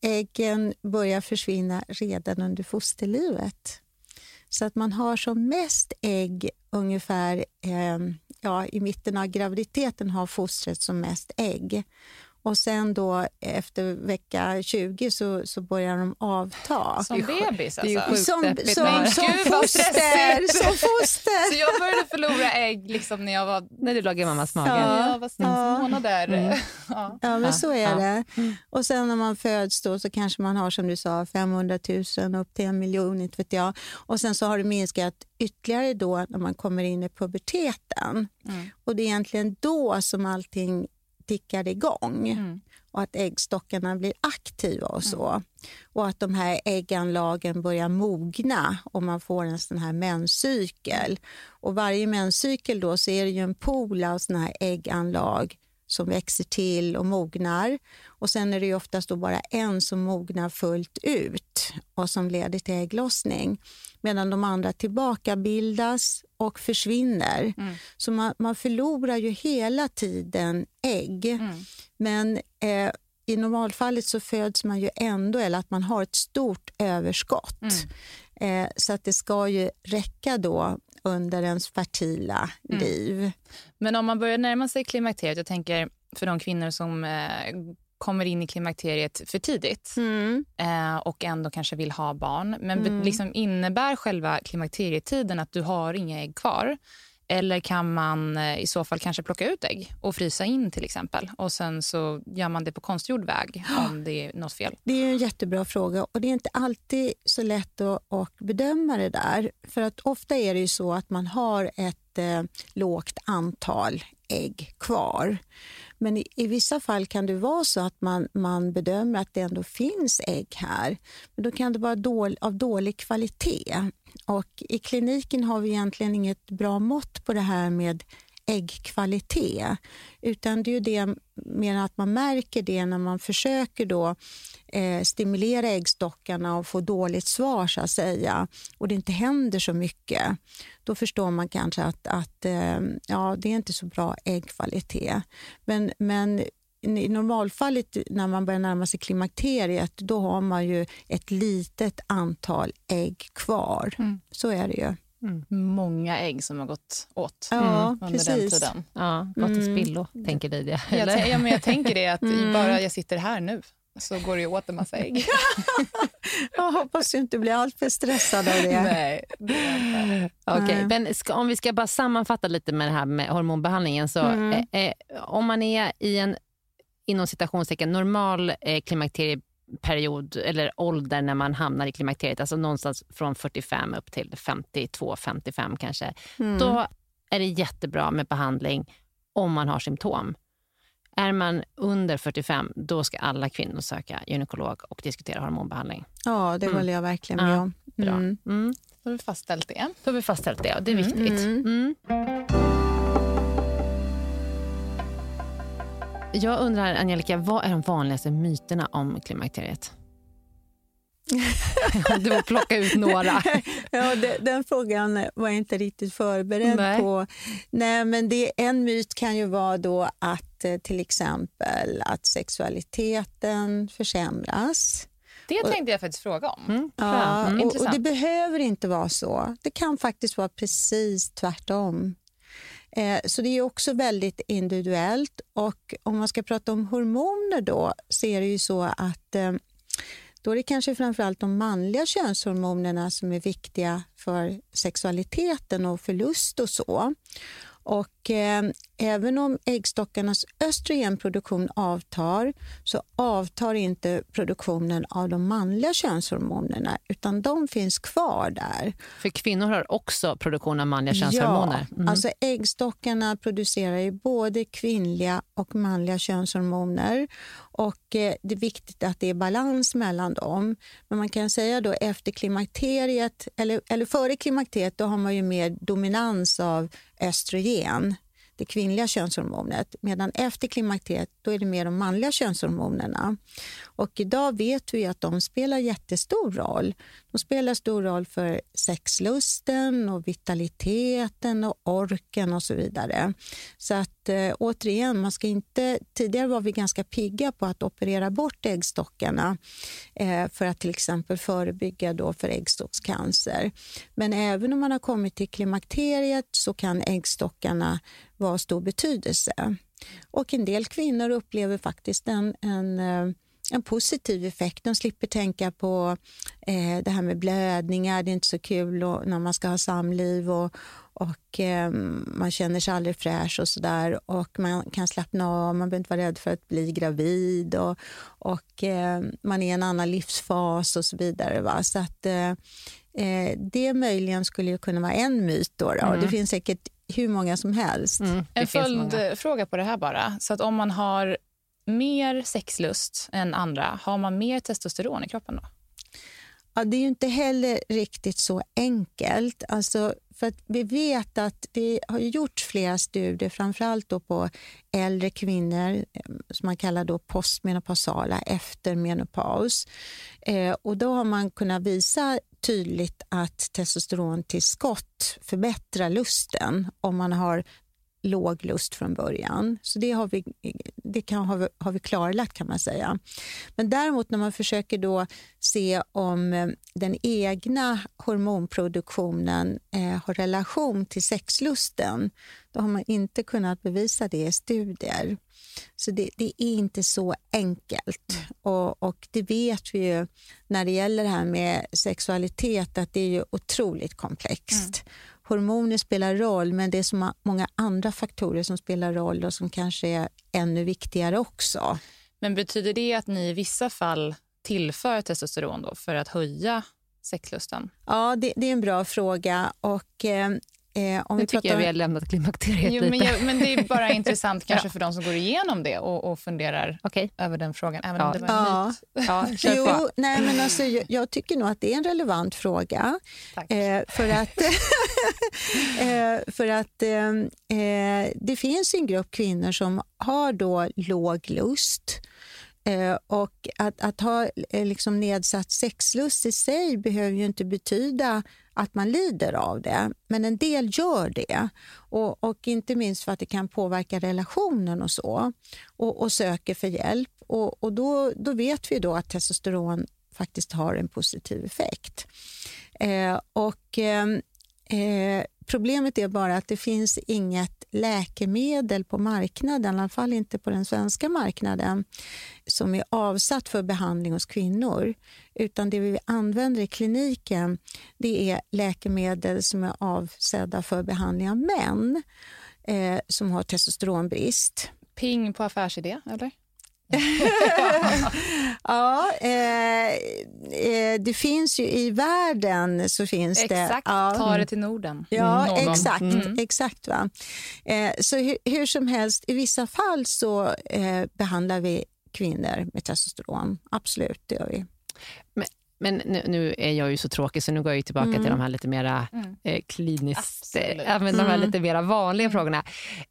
äggen börjar försvinna redan under fosterlivet. Så att man har som mest ägg ungefär eh, ja, i mitten av graviditeten har fostret som mest ägg. Och sen då efter vecka 20 så, så börjar de avta. Som bebis det är alltså? Som, deppigt. som, Men som gud, foster! Som foster! Så jag började förlora ägg liksom när jag var När du låg i mammas mage. Ja. när jag var sex Ja. månader. Mm. Ja. Ja, men så är det. Och sen när man föds då så kanske man har som du sa 500 000 upp till en miljon, inte vet jag. Och sen så har det minskat ytterligare då när man kommer in i puberteten. Mm. Och det är egentligen då som allting tickar igång Mm. och att äggstockarna blir aktiva och så. Och att de här ägganlagen börjar mogna och man får en sån här menscykel. Och varje menscykel då så är det ju en pool av såna här ägganlag som växer till och mognar. Och sen är det ju oftast då bara en som mognar fullt ut och som leder till ägglossning. Medan de andra tillbaka bildas och försvinner. Så man, man förlorar ju hela tiden ägg. Men eh, i normalfallet så föds man ju ändå, eller att man har ett stort överskott. Eh, så att det ska ju räcka då under ens fertila liv. Men om man börjar närma sig klimakteriet, jag tänker för de kvinnor som eh, kommer in i klimakteriet för tidigt eh, och ändå kanske vill ha barn. Men be- liksom innebär själva klimakterietiden att du har inga ägg kvar? Eller kan man eh, i så fall kanske plocka ut ägg och frysa in till exempel och sen så gör man det på konstgjord väg om det är något fel? Det är en jättebra fråga och det är inte alltid så lätt att, att bedöma det där. För att ofta är det ju så att man har ett eh, lågt antal ägg kvar. Men i, i vissa fall kan det vara så att man, man bedömer att det ändå finns ägg här. Men då kan det vara dål, av dålig kvalitet. Och I kliniken har vi egentligen inget bra mått på det här med äggkvalitet. Utan det är ju det mer att man märker det när man försöker då eh, stimulera äggstockarna och få dåligt svar så att säga och det inte händer så mycket. Då förstår man kanske att, att eh, ja, det är inte så bra äggkvalitet. Men, men i normalfallet när man börjar närma sig klimakteriet då har man ju ett litet antal ägg kvar. Så är det ju. Många ägg som har gått åt Ja, under den precis. tiden. Ja, gått till spillo, tänker Lydia. Mm. Jag, ja, men jag tänker det att i bara jag sitter här nu så går det ju åt en massa ägg. Jag hoppas du inte blir alltför stressad av det. Nej, det. Okej, men ska, om vi ska bara sammanfatta lite med det här med hormonbehandlingen. Så, Mm. eh, eh, om man är i en inom citationstecken normal eh, klimakterieperiod period eller ålder när man hamnar i klimakteriet, alltså någonstans från 45 upp till 52-55 kanske, Mm. då är det jättebra med behandling om man har symptom. Är man under 45, då ska alla kvinnor söka gynekolog och diskutera hormonbehandling. Ja, det Mm. håller jag verkligen Ja, med om. Bra. Mm. Mm. Då har vi fastställt det. Då har vi fastställt det och det är viktigt. Jag undrar, Angelica, vad är de vanligaste myterna om klimakteriet? du får plocka ut några. Ja, det, den frågan var jag inte riktigt förberedd Nej. på. Nej, men det, en myt kan ju vara då att eh, till exempel att sexualiteten försämras. Det tänkte jag faktiskt fråga om. Mm. Ja, Mm. och, och det behöver inte vara så. Det kan faktiskt vara precis tvärtom. Eh, så det är också väldigt individuellt. Och om man ska prata om hormoner då, så är det ju så att eh, då är det kanske framförallt de manliga könshormonerna som är viktiga för sexualiteten och för lust och så. Och eh, även om äggstockarnas östrogenproduktion avtar så avtar inte produktionen av de manliga könshormonerna utan de finns kvar där. För kvinnor har också produktion av manliga könshormoner. Ja, Mm. alltså äggstockarna producerar ju både kvinnliga och manliga könshormoner. Och eh, det är viktigt att det är balans mellan dem. Men man kan säga då efter klimakteriet, eller, eller före klimakteriet, då har man ju mer dominans av östrogen det kvinnliga könshormonet. Medan efter klimakteriet då är det mer de manliga könshormonerna. Och idag vet vi att de spelar jättestor roll. De spelar stor roll för sexlusten och vitaliteten och orken och så vidare. Så att eh, återigen, man ska inte... Tidigare var vi ganska pigga på att operera bort äggstockarna eh, för att till exempel förebygga då för äggstockscancer. Men även om man har kommit till klimakteriet så kan äggstockarna vara av stor betydelse. Och en del kvinnor upplever faktiskt en, en, eh, en positiv effekt. De slipper tänka på eh, det här med blödningar, det är inte så kul och, när man ska ha samliv och, och eh, man känner sig aldrig fräsch och sådär. Och man kan slappna av, man behöver inte vara rädd för att bli gravid och, och eh, man är i en annan livsfas och så vidare. Va? Så att eh, eh, det möjligen skulle kunna vara en myt. Då, då. Det finns säkert hur många som helst. Mm, En följdfråga på det här bara. Så att om man har mer sexlust än andra, har man mer testosteron i kroppen då? Ja, det är ju inte heller riktigt så enkelt. Alltså, för att vi vet att det har ju gjorts flera studier, framförallt då på äldre kvinnor som man kallar då postmenopausala, efter menopaus. Eh, och då har man kunnat visa tydligt att testosterontillskott förbättrar lusten om man har låg lust från början. Så det har vi, det kan, har, vi, har vi klarlagt kan man säga. Men däremot när man försöker då se om eh, den egna hormonproduktionen eh, har relation till sexlusten, då har man inte kunnat bevisa det i studier. Så det, det är inte så enkelt. Och, och det vet vi ju när det gäller det här med sexualitet, att det är ju otroligt komplext. Hormoner spelar roll, men det är så många andra faktorer som spelar roll och som kanske är ännu viktigare också. Men betyder det att ni i vissa fall tillför testosteron då för att höja sexlusten? Ja, det, det är en bra fråga. Och, eh, eh, om Nu vi tycker pratar jag vi har lämnat klimakteriet Jo, men, jag, men det är bara intressant kanske för de som går igenom det och, och funderar Okej. över den frågan, även Ja. om det var en Ja. Ja, Jo, nej, men alltså, jag, jag tycker nog att det är en relevant fråga. Tack. Eh, för att, eh, för att eh, eh, det finns en grupp kvinnor som har då låg lust. Eh, och att, att ha eh, liksom nedsatt sexlust i sig behöver ju inte betyda att man lider av det, men en del gör det. Och, och inte minst för att det kan påverka relationen och så, och, och söker för hjälp. Och, och då, då vet vi då att testosteron faktiskt har en positiv effekt. Eh, och eh, eh Problemet är bara att det finns inget läkemedel på marknaden, i alla fall inte på den svenska marknaden, som är avsatt för behandling hos kvinnor. Utan det vi använder i kliniken det är läkemedel som är avsedda för behandling av män eh, som har testosteronbrist. Ping på affärsidé, eller? ja, eh, eh, det finns ju i världen så finns Exakt, det... Exakt, ja, ta det till Norden. Ja, Någon. exakt. Mm. exakt va? Eh, så hur, hur som helst, i vissa fall så eh, behandlar vi kvinnor med testosteron. Absolut, det gör vi. Men nu, nu är jag ju så tråkig så nu går jag ju tillbaka Mm. till de här lite mera Mm. eh, kliniskt, eh, men de här Mm. lite mera vanliga frågorna.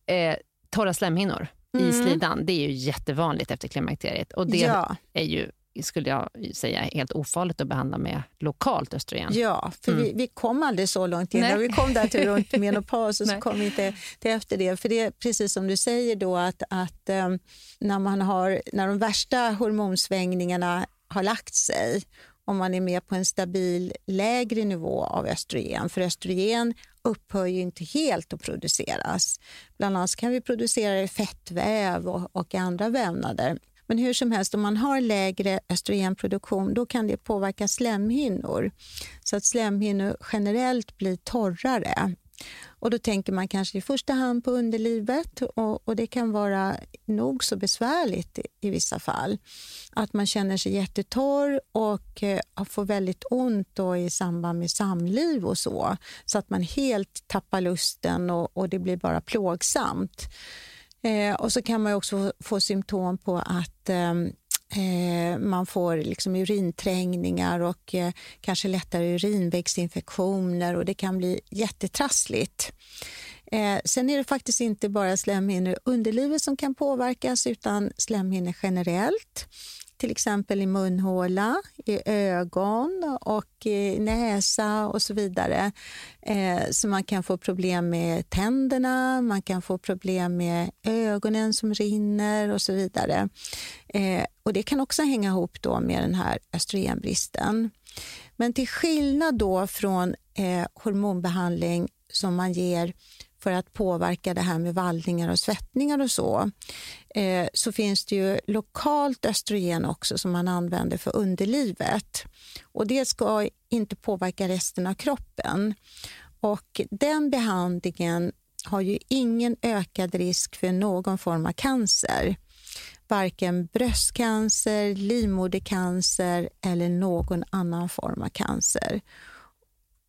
Eh, torra slemhinnor i Mm. slidan, det är ju jättevanligt efter klimakteriet och det Ja, är ju, skulle jag säga, helt ofarligt att behandla med lokalt östrogen. ja, för Mm. vi, vi kom aldrig så långt innan. Vi kom där till runt menopaus och så kom vi inte till efter det. För det är precis som du säger då att, att eh, när, man har, när de värsta hormonsvängningarna har lagt sig om man är med på en stabil lägre nivå av östrogen. För östrogen upphör ju inte helt att produceras. Bland annat kan vi producera det i fettväv och, och andra vävnader. Men hur som helst, om man har lägre östrogenproduktion då kan det påverka slemhinnor. Så att slemhinnor generellt blir torrare. Och då tänker man kanske i första hand på underlivet och, och det kan vara nog så besvärligt i, i vissa fall. Att man känner sig jättetorr och eh, får väldigt ont då i samband med samliv och så. Så att man helt tappar lusten och, och det blir bara plågsamt. Eh, och så kan man också få, få symptom på att eh, eh, man får liksom urinträngningar och eh, kanske lättare urinvägsinfektioner och det kan bli jättetrassligt. Eh, sen är det faktiskt inte bara slemhinnor i underlivet som kan påverkas utan slemhinnor generellt. Till exempel i munhåla, i ögon och i näsa och så vidare. Eh, så man kan få problem med tänderna, man kan få problem med ögonen som rinner och så vidare. Eh, och Det kan också hänga ihop då med den här östrogenbristen. Men till skillnad då från eh, hormonbehandling som man ger för att påverka det här med vallningar och svettningar och så, eh, så finns det ju lokalt östrogen också som man använder för underlivet. Och det ska inte påverka resten av kroppen. Och den behandlingen har ju ingen ökad risk för någon form av cancer. Varken bröstcancer, livmodercancer eller någon annan form av cancer.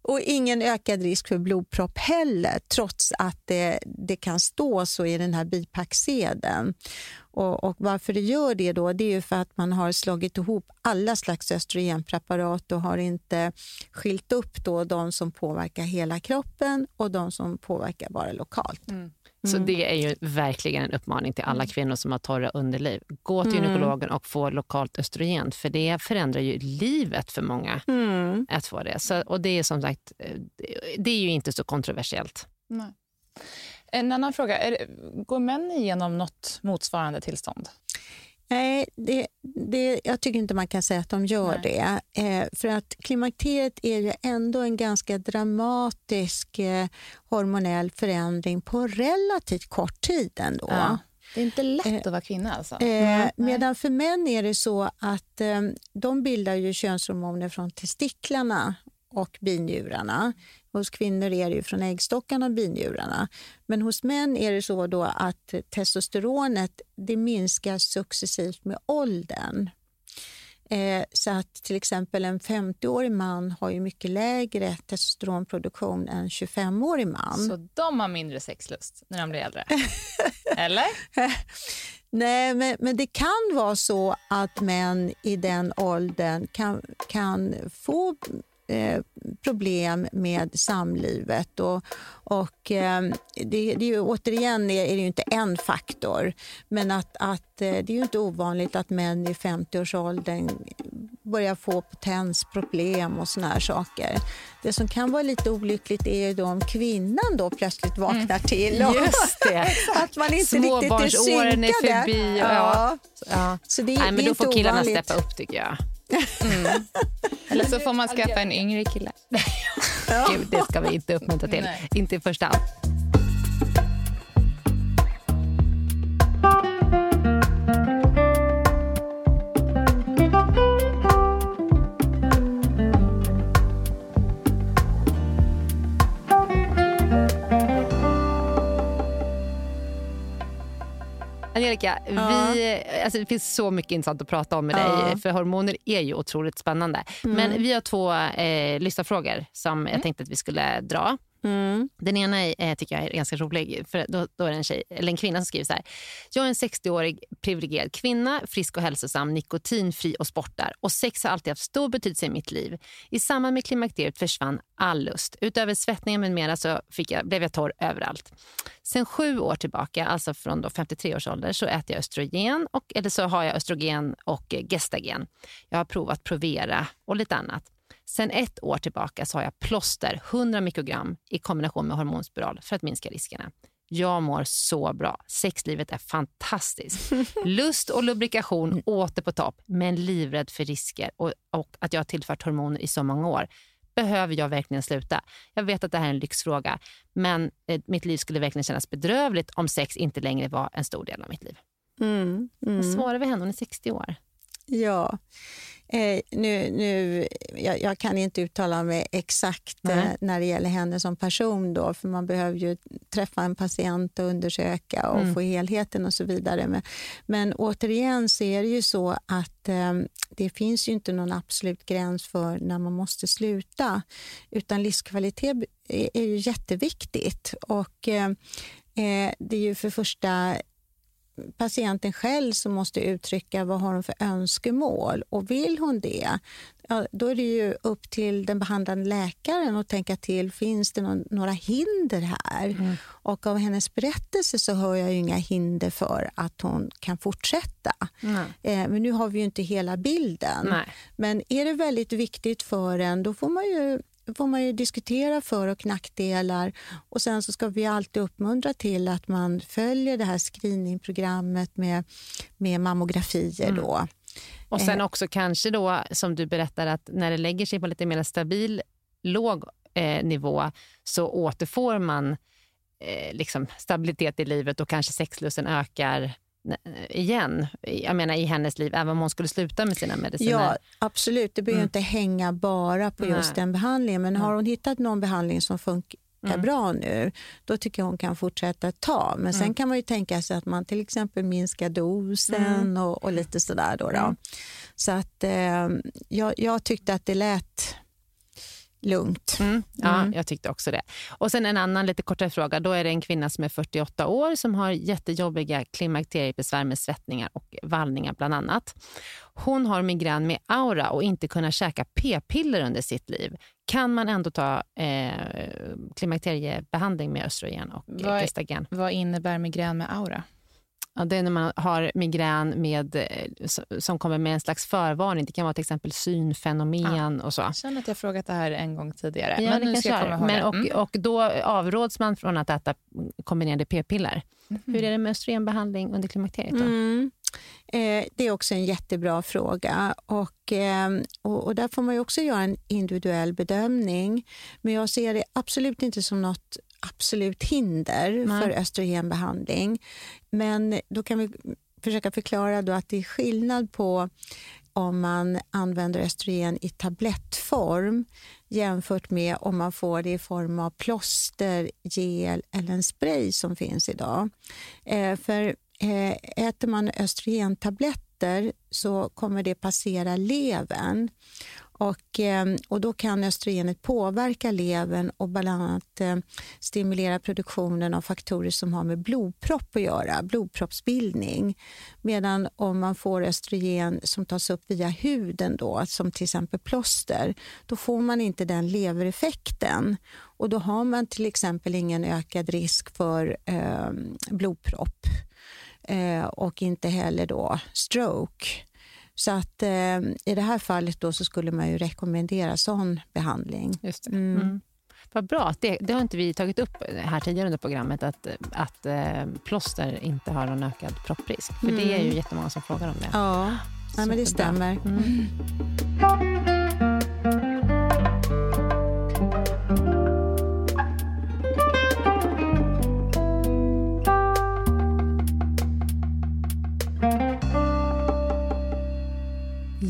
Och ingen ökad risk för blodpropp heller, trots att det, det kan stå så i den här bipacksedeln. Och, och varför det gör det då, det är ju för att man har slagit ihop alla slags östrogenpreparat och har inte skilt upp då de som påverkar hela kroppen och de som påverkar bara lokalt. Mm. Så det är ju verkligen en uppmaning till alla kvinnor som har torra underliv. Gå till Mm. gynekologen och få lokalt östrogen, för det förändrar ju livet för många Mm. att få det. Så, och det är som sagt, eh, det- är ju inte så kontroversiellt. Nej. En annan fråga. Är, går män igenom något motsvarande tillstånd? Nej, det, det, jag tycker inte man kan säga att de gör det. Eh, för att klimakteriet är ju ändå en ganska dramatisk eh, hormonell förändring på relativt kort tid ändå. Ja. Det är inte lätt Eh, att vara kvinna alltså? Eh, Nej. medan för män är det så att eh, de bildar ju könshormoner från testiklarna och binjurarna. Hos kvinnor är det ju från äggstockarna och binjurarna. Men hos män är det så då att testosteronet det minskar successivt med åldern. Eh, så att till exempel en 50-årig man har ju mycket lägre testosteronproduktion än en 25-årig man. Så de har mindre sexlust när de blir äldre? Eller? Nej, men, men det kan vara så att män i den åldern kan, kan få eh, problem med samlivet. Och, och, eh, det, det är ju, återigen är, är det ju inte en faktor, men att, att, eh, det är inte ovanligt att män i 50-årsåldern börjar få potensproblem och såna här saker. Det som kan vara lite olyckligt är ju då om kvinnan då plötsligt vaknar till. och- Just det. att man inte är Småbarnsåren är synkade. förbi. Ja. Ja. Ja. Så det, Nej, det men är då får killarna ovanligt. steppa upp tycker jag. Eller så får man skaffa en yngre kille. Gud, det ska vi inte uppmuntra till. Nej. Inte i första hand. Angelica, Ja. vi, alltså det finns så mycket intressant att prata om med Ja. dig. För hormoner är ju otroligt spännande. Mm. Men vi har två eh, lyssnarfrågor som jag tänkte att vi skulle dra. Mm. Den ena är, eh, tycker jag är ganska rolig. För då, då är det en, tjej, eller en kvinna som skriver så här. Jag är en 60-årig privilegierad kvinna, frisk och hälsosam, nikotinfri och sportar. Och sex har alltid haft stor betydelse i mitt liv. I samband med klimakteriet försvann all lust. Utöver svettningen med mera så fick jag, blev jag torr överallt. Sen sju år tillbaka, alltså från då 53 års ålder, så äter jag östrogen och, eller så har jag östrogen och eh, gestagen. Jag har provat Provera och lite annat. Sen ett år tillbaka så har jag plåster, 100 mikrogram i kombination med hormonspiral för att minska riskerna. Jag mår så bra. Sexlivet är fantastiskt. Lust och lubrikation åter på topp, men livrädd för risker och, och att jag har tillfört hormoner i så många år. Behöver jag verkligen sluta? Jag vet att det här är en lyxfråga, men eh, mitt liv skulle verkligen kännas bedrövligt om sex inte längre var en stor del av mitt liv. Mm. Vad Mm. svarar vi henne? Hon är 60 år. Ja. Eh, nu, nu, jag, jag kan inte uttala mig exakt eh, när det gäller henne som person, då, för man behöver ju träffa en patient och undersöka och Mm. få helheten och så vidare. Men, men återigen så är det ju så att eh, det finns ju inte någon absolut gräns för när man måste sluta, utan livskvalitet är, är ju jätteviktigt. Och, eh, eh, det är ju för första patienten själv som måste uttrycka vad har hon för önskemål och vill hon det, ja, då är det ju upp till den behandlande läkaren att tänka till, finns det någon, några hinder här? Och av hennes berättelse så hör jag inga hinder för att hon kan fortsätta. Eh, men nu har vi ju inte hela bilden. Nej. Men är det väldigt viktigt för en, då får man ju får man ju diskutera för och nackdelar och sen så ska vi alltid uppmuntra till att man följer det här screeningprogrammet med, med mammografier. Då. Och Eh. sen också kanske då, som du berättar, att när det lägger sig på lite mer stabil, låg eh, nivå så återfår man eh, liksom stabilitet i livet och kanske sexlusten ökar eh, igen. Jag menar i hennes liv, även om hon skulle sluta med sina mediciner. Ja, absolut. Det behöver Mm. inte hänga bara på just Nej. den behandlingen. Men har hon hittat någon behandling som funkar Mm. bra nu, då tycker jag hon kan fortsätta ta. Men sen Mm. kan man ju tänka sig att man till exempel minskar dosen Mm. och, och lite sådär. Då, då. Mm. Så att eh, jag, jag tyckte att det lät lugnt. Mm, ja, Mm. jag tyckte också det. Och sen en annan lite kortare fråga. Då är det en kvinna som är 48 år som har jättejobbiga klimakteriebesvär med svettningar och vallningar bland annat. Hon har migrän med aura och inte kunnat käka p-piller under sitt liv. Kan man ändå ta eh, klimakteriebehandling med östrogen och Vad gestagen? Vad innebär migrän med aura? Ja, det är när man har migrän med, eh, som kommer med en slags förvarning. Det kan vara till exempel synfenomen och så. Jag känner att jag frågat det här en gång tidigare. Ja, men nu ska jag komma ihåg Men, och, Mm. och då avråds man från att äta kombinerade p-piller. Mhm. Hur är det med östrogenbehandling under klimakteriet? Mm. Eh, det är också en jättebra fråga. Och, eh, och, och där får man också göra en individuell bedömning. Men jag ser det absolut inte som något absolut hinder Nej. för östrogenbehandling. Men då kan vi försöka förklara då att det är skillnad på om man använder östrogen i tablettform jämfört med om man får det i form av plåster, gel eller en spray som finns idag. Eh, för eh, äter man östrogentabletter så kommer det passera levern. Och, ehm, och då kan östrogenet påverka levern och bland annat ehm, stimulera produktionen av faktorer som har med blodpropp att göra, blodproppsbildning. Medan om man får östrogen som tas upp via huden, då, som till exempel plåster, då får man inte den levereffekten. Och då har man till exempel ingen ökad risk för eh, blodpropp eh, och inte heller då stroke. Så att eh, i det här fallet då så skulle man ju rekommendera sån behandling. Just det. Mm. Mm. Vad bra. Det, det har inte vi tagit upp här tidigare under programmet, att, att eh, plåster inte har någon ökad propprisk. För det är ju Mm. jättemånga som frågar om det. Ja, ja men det stämmer.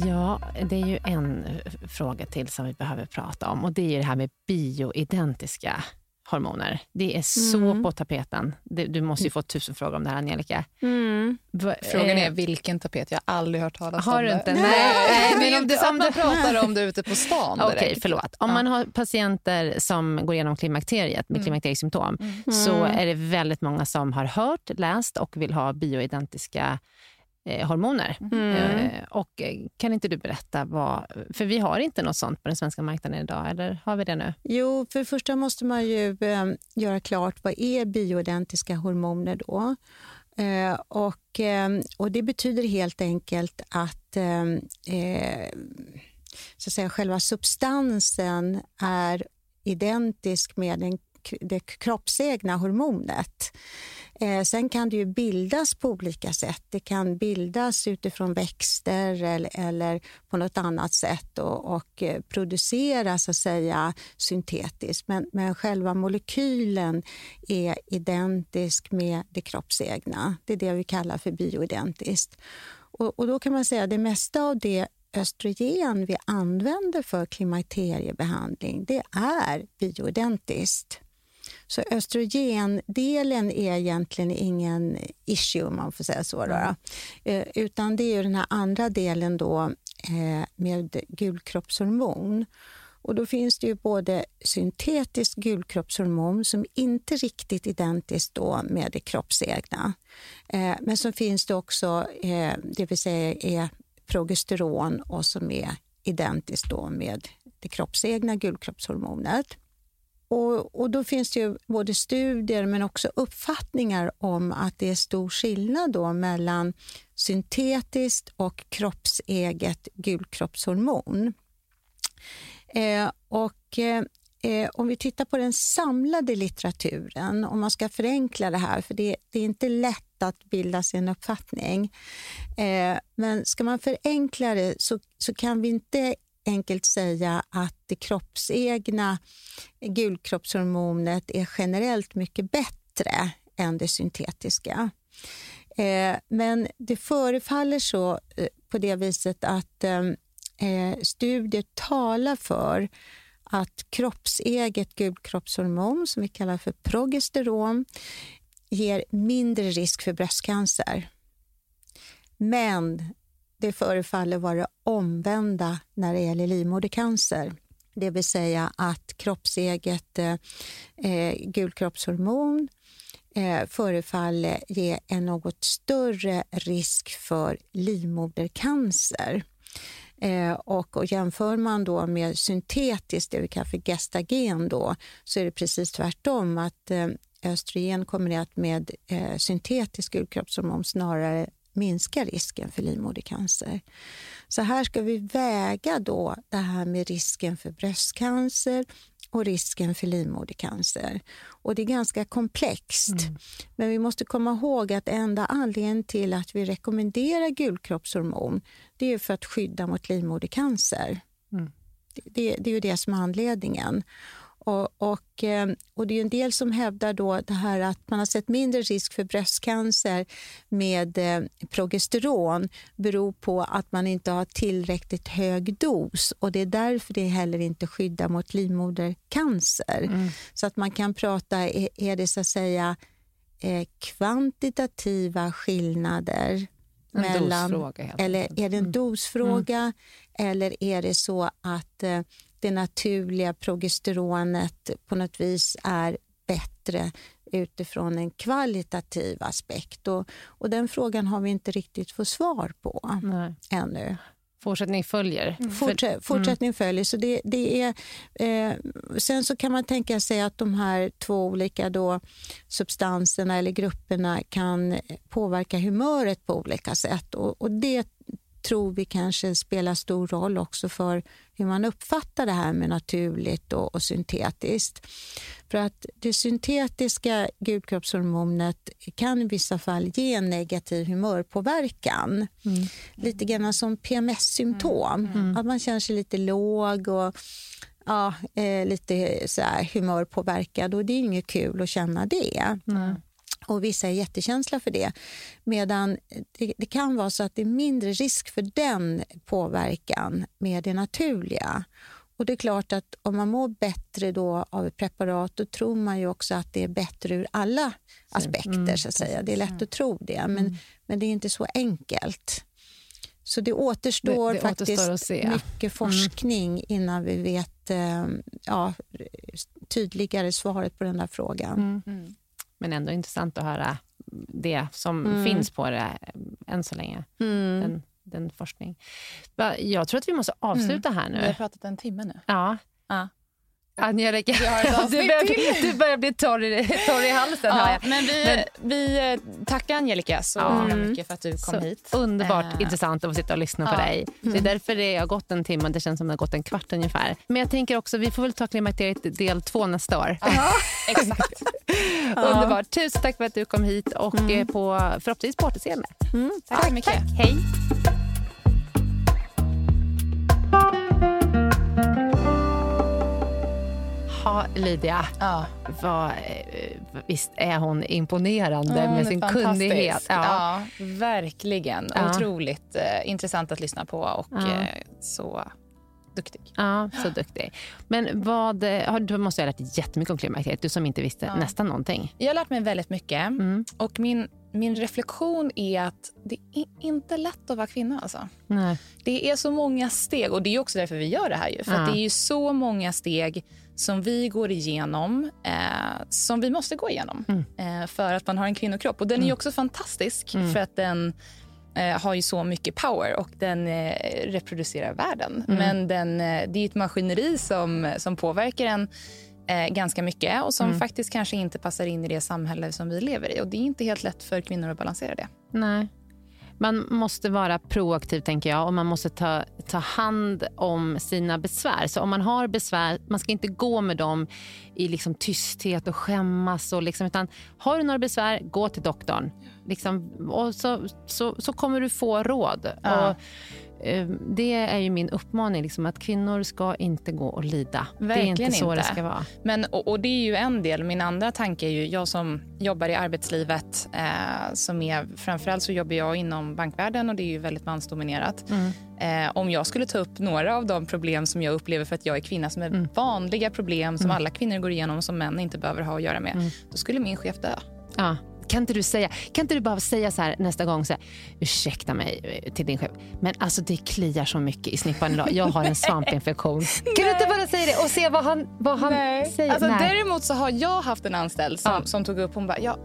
Ja, det är ju en eh, fråga till som vi behöver prata om och det är ju det här med bioidentiska hormoner. Det är så Mm. på tapeten. Det, du måste ju få tusen frågor om det här, Angelica. Va- Frågan eh, är vilken tapet? Jag har aldrig hört talas Har om du det. inte? Nej, Nej, men om om du, du- om man pratar om det ute på stan Okej, direkt. förlåt. Om Ja. man har patienter som går igenom klimakteriet med klimakteriesymptom så är det väldigt många som har hört, läst och vill ha bioidentiska eh, hormoner. Eh, och eh, kan inte du berätta vad... För vi har inte något sånt på den svenska marknaden idag, eller har vi det nu? Jo, för det första måste man ju eh, göra klart vad är bioidentiska hormoner då? Eh, och, eh, och det betyder helt enkelt att, eh, eh, så att säga, själva substansen är identisk med den, det kroppsegna hormonet. Eh, sen kan det ju bildas på olika sätt. Det kan bildas utifrån växter eller, eller på något annat sätt och, och eh, produceras så att säga syntetiskt. Men, men själva molekylen är identisk med det kroppsegna. Det är det vi kallar för bioidentiskt. Och, och då kan man säga att det mesta av det östrogen vi använder för klimakteriebehandling, det är bioidentiskt. Så östrogendelen är egentligen ingen issue om man får säga så. Då. Eh, utan det är ju den här andra delen då eh, med gulkroppshormon. Och då finns det ju både syntetiskt gulkroppshormon som inte riktigt identiskt då med det kroppsegna. Eh, men så finns det också, eh, det vill säga är progesteron och som är identiskt då med det kroppsegna gulkroppshormonet. Och, och då finns det ju både studier men också uppfattningar om att det är stor skillnad då mellan syntetiskt och kroppseget gulkroppshormon. Eh, och eh, om vi tittar på den samlade litteraturen, om man ska förenkla det här, för det, det är inte lätt att bilda sig en uppfattning. Eh, men ska man förenkla det så, så kan vi inte enkelt säga att det kroppsegna gulkroppshormonet är generellt mycket bättre än det syntetiska. Eh, men det förefaller så eh, på det viset att eh, studier talar för att kroppseget gulkroppshormon, som vi kallar för progesteron, ger mindre risk för bröstcancer. Men det förefaller vara omvända när det gäller livmodercancer. Det vill säga att kroppseget eh, gulkroppshormon eh, förefaller ge en något större risk för livmodercancer. Eh, och, och jämför man då med syntetiskt, det vi kallar för gestagen, då, så är det precis tvärtom. att eh, Östrogen kombinerat med eh, syntetisk gulkroppshormon snarare minskar risken för livmodercancer. Så här ska vi väga då det här med risken för bröstcancer och risken för livmodercancer. Och det är ganska komplext. Men vi måste komma ihåg att enda anledningen till att vi rekommenderar gulkroppshormon det är för att skydda mot livmodercancer. Det, det, det är ju det som är anledningen. Och, och, eh, och det är en del som hävdar då det här att man har sett mindre risk för bröstcancer med eh, progesteron beror på att man inte har tillräckligt hög dos. Och det är därför det heller inte skyddar mot livmodercancer. Så att man kan prata, är, är det så att säga eh, kvantitativa skillnader En mellan, dosfråga eller är det en dosfråga eller är det så att eh, det naturliga progesteronet på något vis är bättre utifrån en kvalitativ aspekt? Och, och den frågan har vi inte riktigt fått svar på Nej. ännu. Fortsättning följer. För- Fortsätt, fortsättning följer. Så det, det är, eh, sen så kan man tänka sig att de här två olika då substanserna eller grupperna kan påverka humöret på olika sätt. Och, och det tror vi kanske spelar stor roll också för hur man uppfattar det här med naturligt och, och syntetiskt. För att det syntetiska gulkroppshormonet kan i vissa fall ge en negativ humörpåverkan. Lite grann som PMS-symptom. Att man känner sig lite låg och ja, eh, lite så här humörpåverkad. Och det är inget kul att känna det. Och Vissa är jättekänsliga för det. Medan det, det kan vara så att det är mindre risk för den påverkan med det naturliga. Och det är klart att om man mår bättre då av ett preparat då tror man ju också att det är bättre ur alla aspekter. Mm, så att säga. Det är lätt att tro det, men, men det är inte så enkelt. Så det återstår Det- det faktiskt återstår se. Mm. mycket forskning innan vi vet eh, ja, tydligare svaret på den där frågan. Mm. Men ändå intressant att höra det som Mm. finns på det än så länge. Den, den forskning. Jag tror att vi måste avsluta här Vi har nu. pratat en timme nu. Ja. Ja. Angelica, du börjar, du börjar bli torr i, torr i halsen. Ja, men vi, vi eh, tackar Angelica så Ja. himla mycket för att du kom Så hit. Underbart Eh, intressant att få sitta och lyssna på ja. dig. Det är därför det har gått en timme. Det känns som det har gått en kvart ungefär. Men jag tänker också, vi får väl ta klimakteriet del två nästa år. Exakt. Underbart. Tusen tack för att du kom hit och eh, på förhoppningsvis på återseende. Tack så mycket. Hej. Ha, Lydia, Ja. vad, eh, visst är hon imponerande Ja, med sin kunnighet? Ja. verkligen. Ja. Otroligt eh, intressant att lyssna på och Ja. eh, så duktig. Ja, så duktig. Men vad, eh, har- du måste ha lärt dig jättemycket om klimakteriet, du som inte visste Ja. nästan någonting. Jag har lärt mig väldigt mycket. Mm. Och min, min reflektion är att det är inte lätt att vara kvinna. Alltså. Nej. Det är så många steg och det är också därför vi gör det här. Ju. För Ja. det är ju så många steg som vi går igenom, eh, som vi måste gå igenom Mm. eh, för att man har en kvinnokropp. Och den är ju också fantastisk Mm. för att den eh, har ju så mycket power och den eh, reproducerar världen. Mm. Men den, eh, det är ett maskineri som, som påverkar en eh, ganska mycket och som Mm. faktiskt kanske inte passar in i det samhälle som vi lever i. Och Det är inte helt lätt för kvinnor att balansera det. Nej. Man måste vara proaktiv tänker jag och man måste ta, ta hand om sina besvär. Så om man har besvär, man ska inte gå med dem i liksom tysthet och skämmas. Och liksom, utan har du några besvär, gå till doktorn. Liksom, och så, så, så kommer du få råd. Ja. Och, det är ju min uppmaning, liksom, att kvinnor ska inte gå och lida. det är Verkligen inte så inte. det ska vara. Men, och, och Det är ju en del. Min andra tanke är ju, jag som jobbar i arbetslivet, eh, som är, framförallt så jobbar jag inom bankvärlden och det är ju väldigt mansdominerat. Eh, om jag skulle ta upp några av de problem som jag upplever för att jag är kvinna, som är vanliga problem som alla kvinnor går igenom som män inte behöver ha att göra med, då skulle min chef dö. Ja. Kan inte du säga, kan inte du bara säga så här nästa gång, så här, ursäkta mig eh, till din chef, men alltså det kliar så mycket i snippan idag. Jag har en svampinfektion. kan du inte bara säga det och se vad han, vad han säger? Alltså, Nej. däremot så har jag haft en anställd som, Ja. som tog upp, hon bara, jag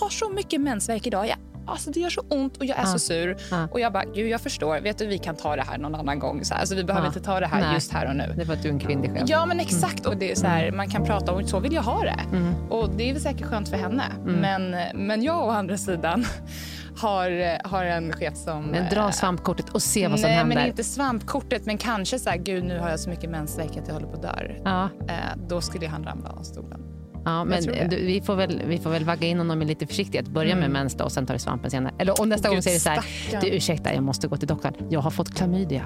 har så mycket mensvärk idag. Jag, alltså, det gör så ont och jag är Ja. så sur. Ja. Och jag bara, gud jag förstår, vet du vi kan ta det här någon annan gång. Så här. Alltså, vi behöver Ja. inte ta det här Nej. just här och nu. Det var att du är en kvinnlig chef. Ja men exakt. Och det är så här, Man kan prata om så vill jag ha det. Mm. Och det är väl säkert skönt för henne. Men, men jag å andra sidan har, har en chef som... Men dra eh, svampkortet och se vad som Nej händer. men inte svampkortet men kanske så här, gud nu har jag så mycket mensvärk att jag håller på att dö. Ja, Eh, då skulle han ramla av stolen. Ja, men du, vi, får väl, vi får väl vagga in honom med lite försiktighet. Börja med mens då, och sen tar du svampen senare. Eller, och nästa Gud, gång säger det så här, stackarn. du ursäkta jag måste gå till doktorn. Jag har fått klamydia.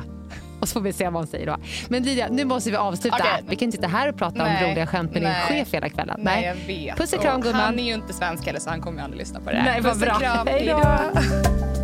Och så får vi se vad han säger då. Men Lydia, nu måste vi avsluta. Okej. Vi kan inte sitta här och prata Nej, om roliga skämt med din nej. chef hela kvällen. Nej, jag vet. Puss och kram, gumman. Han är ju inte svensk heller så han kommer ju aldrig lyssna på det här. Nej, vad Puss och bra. kram. Hej då.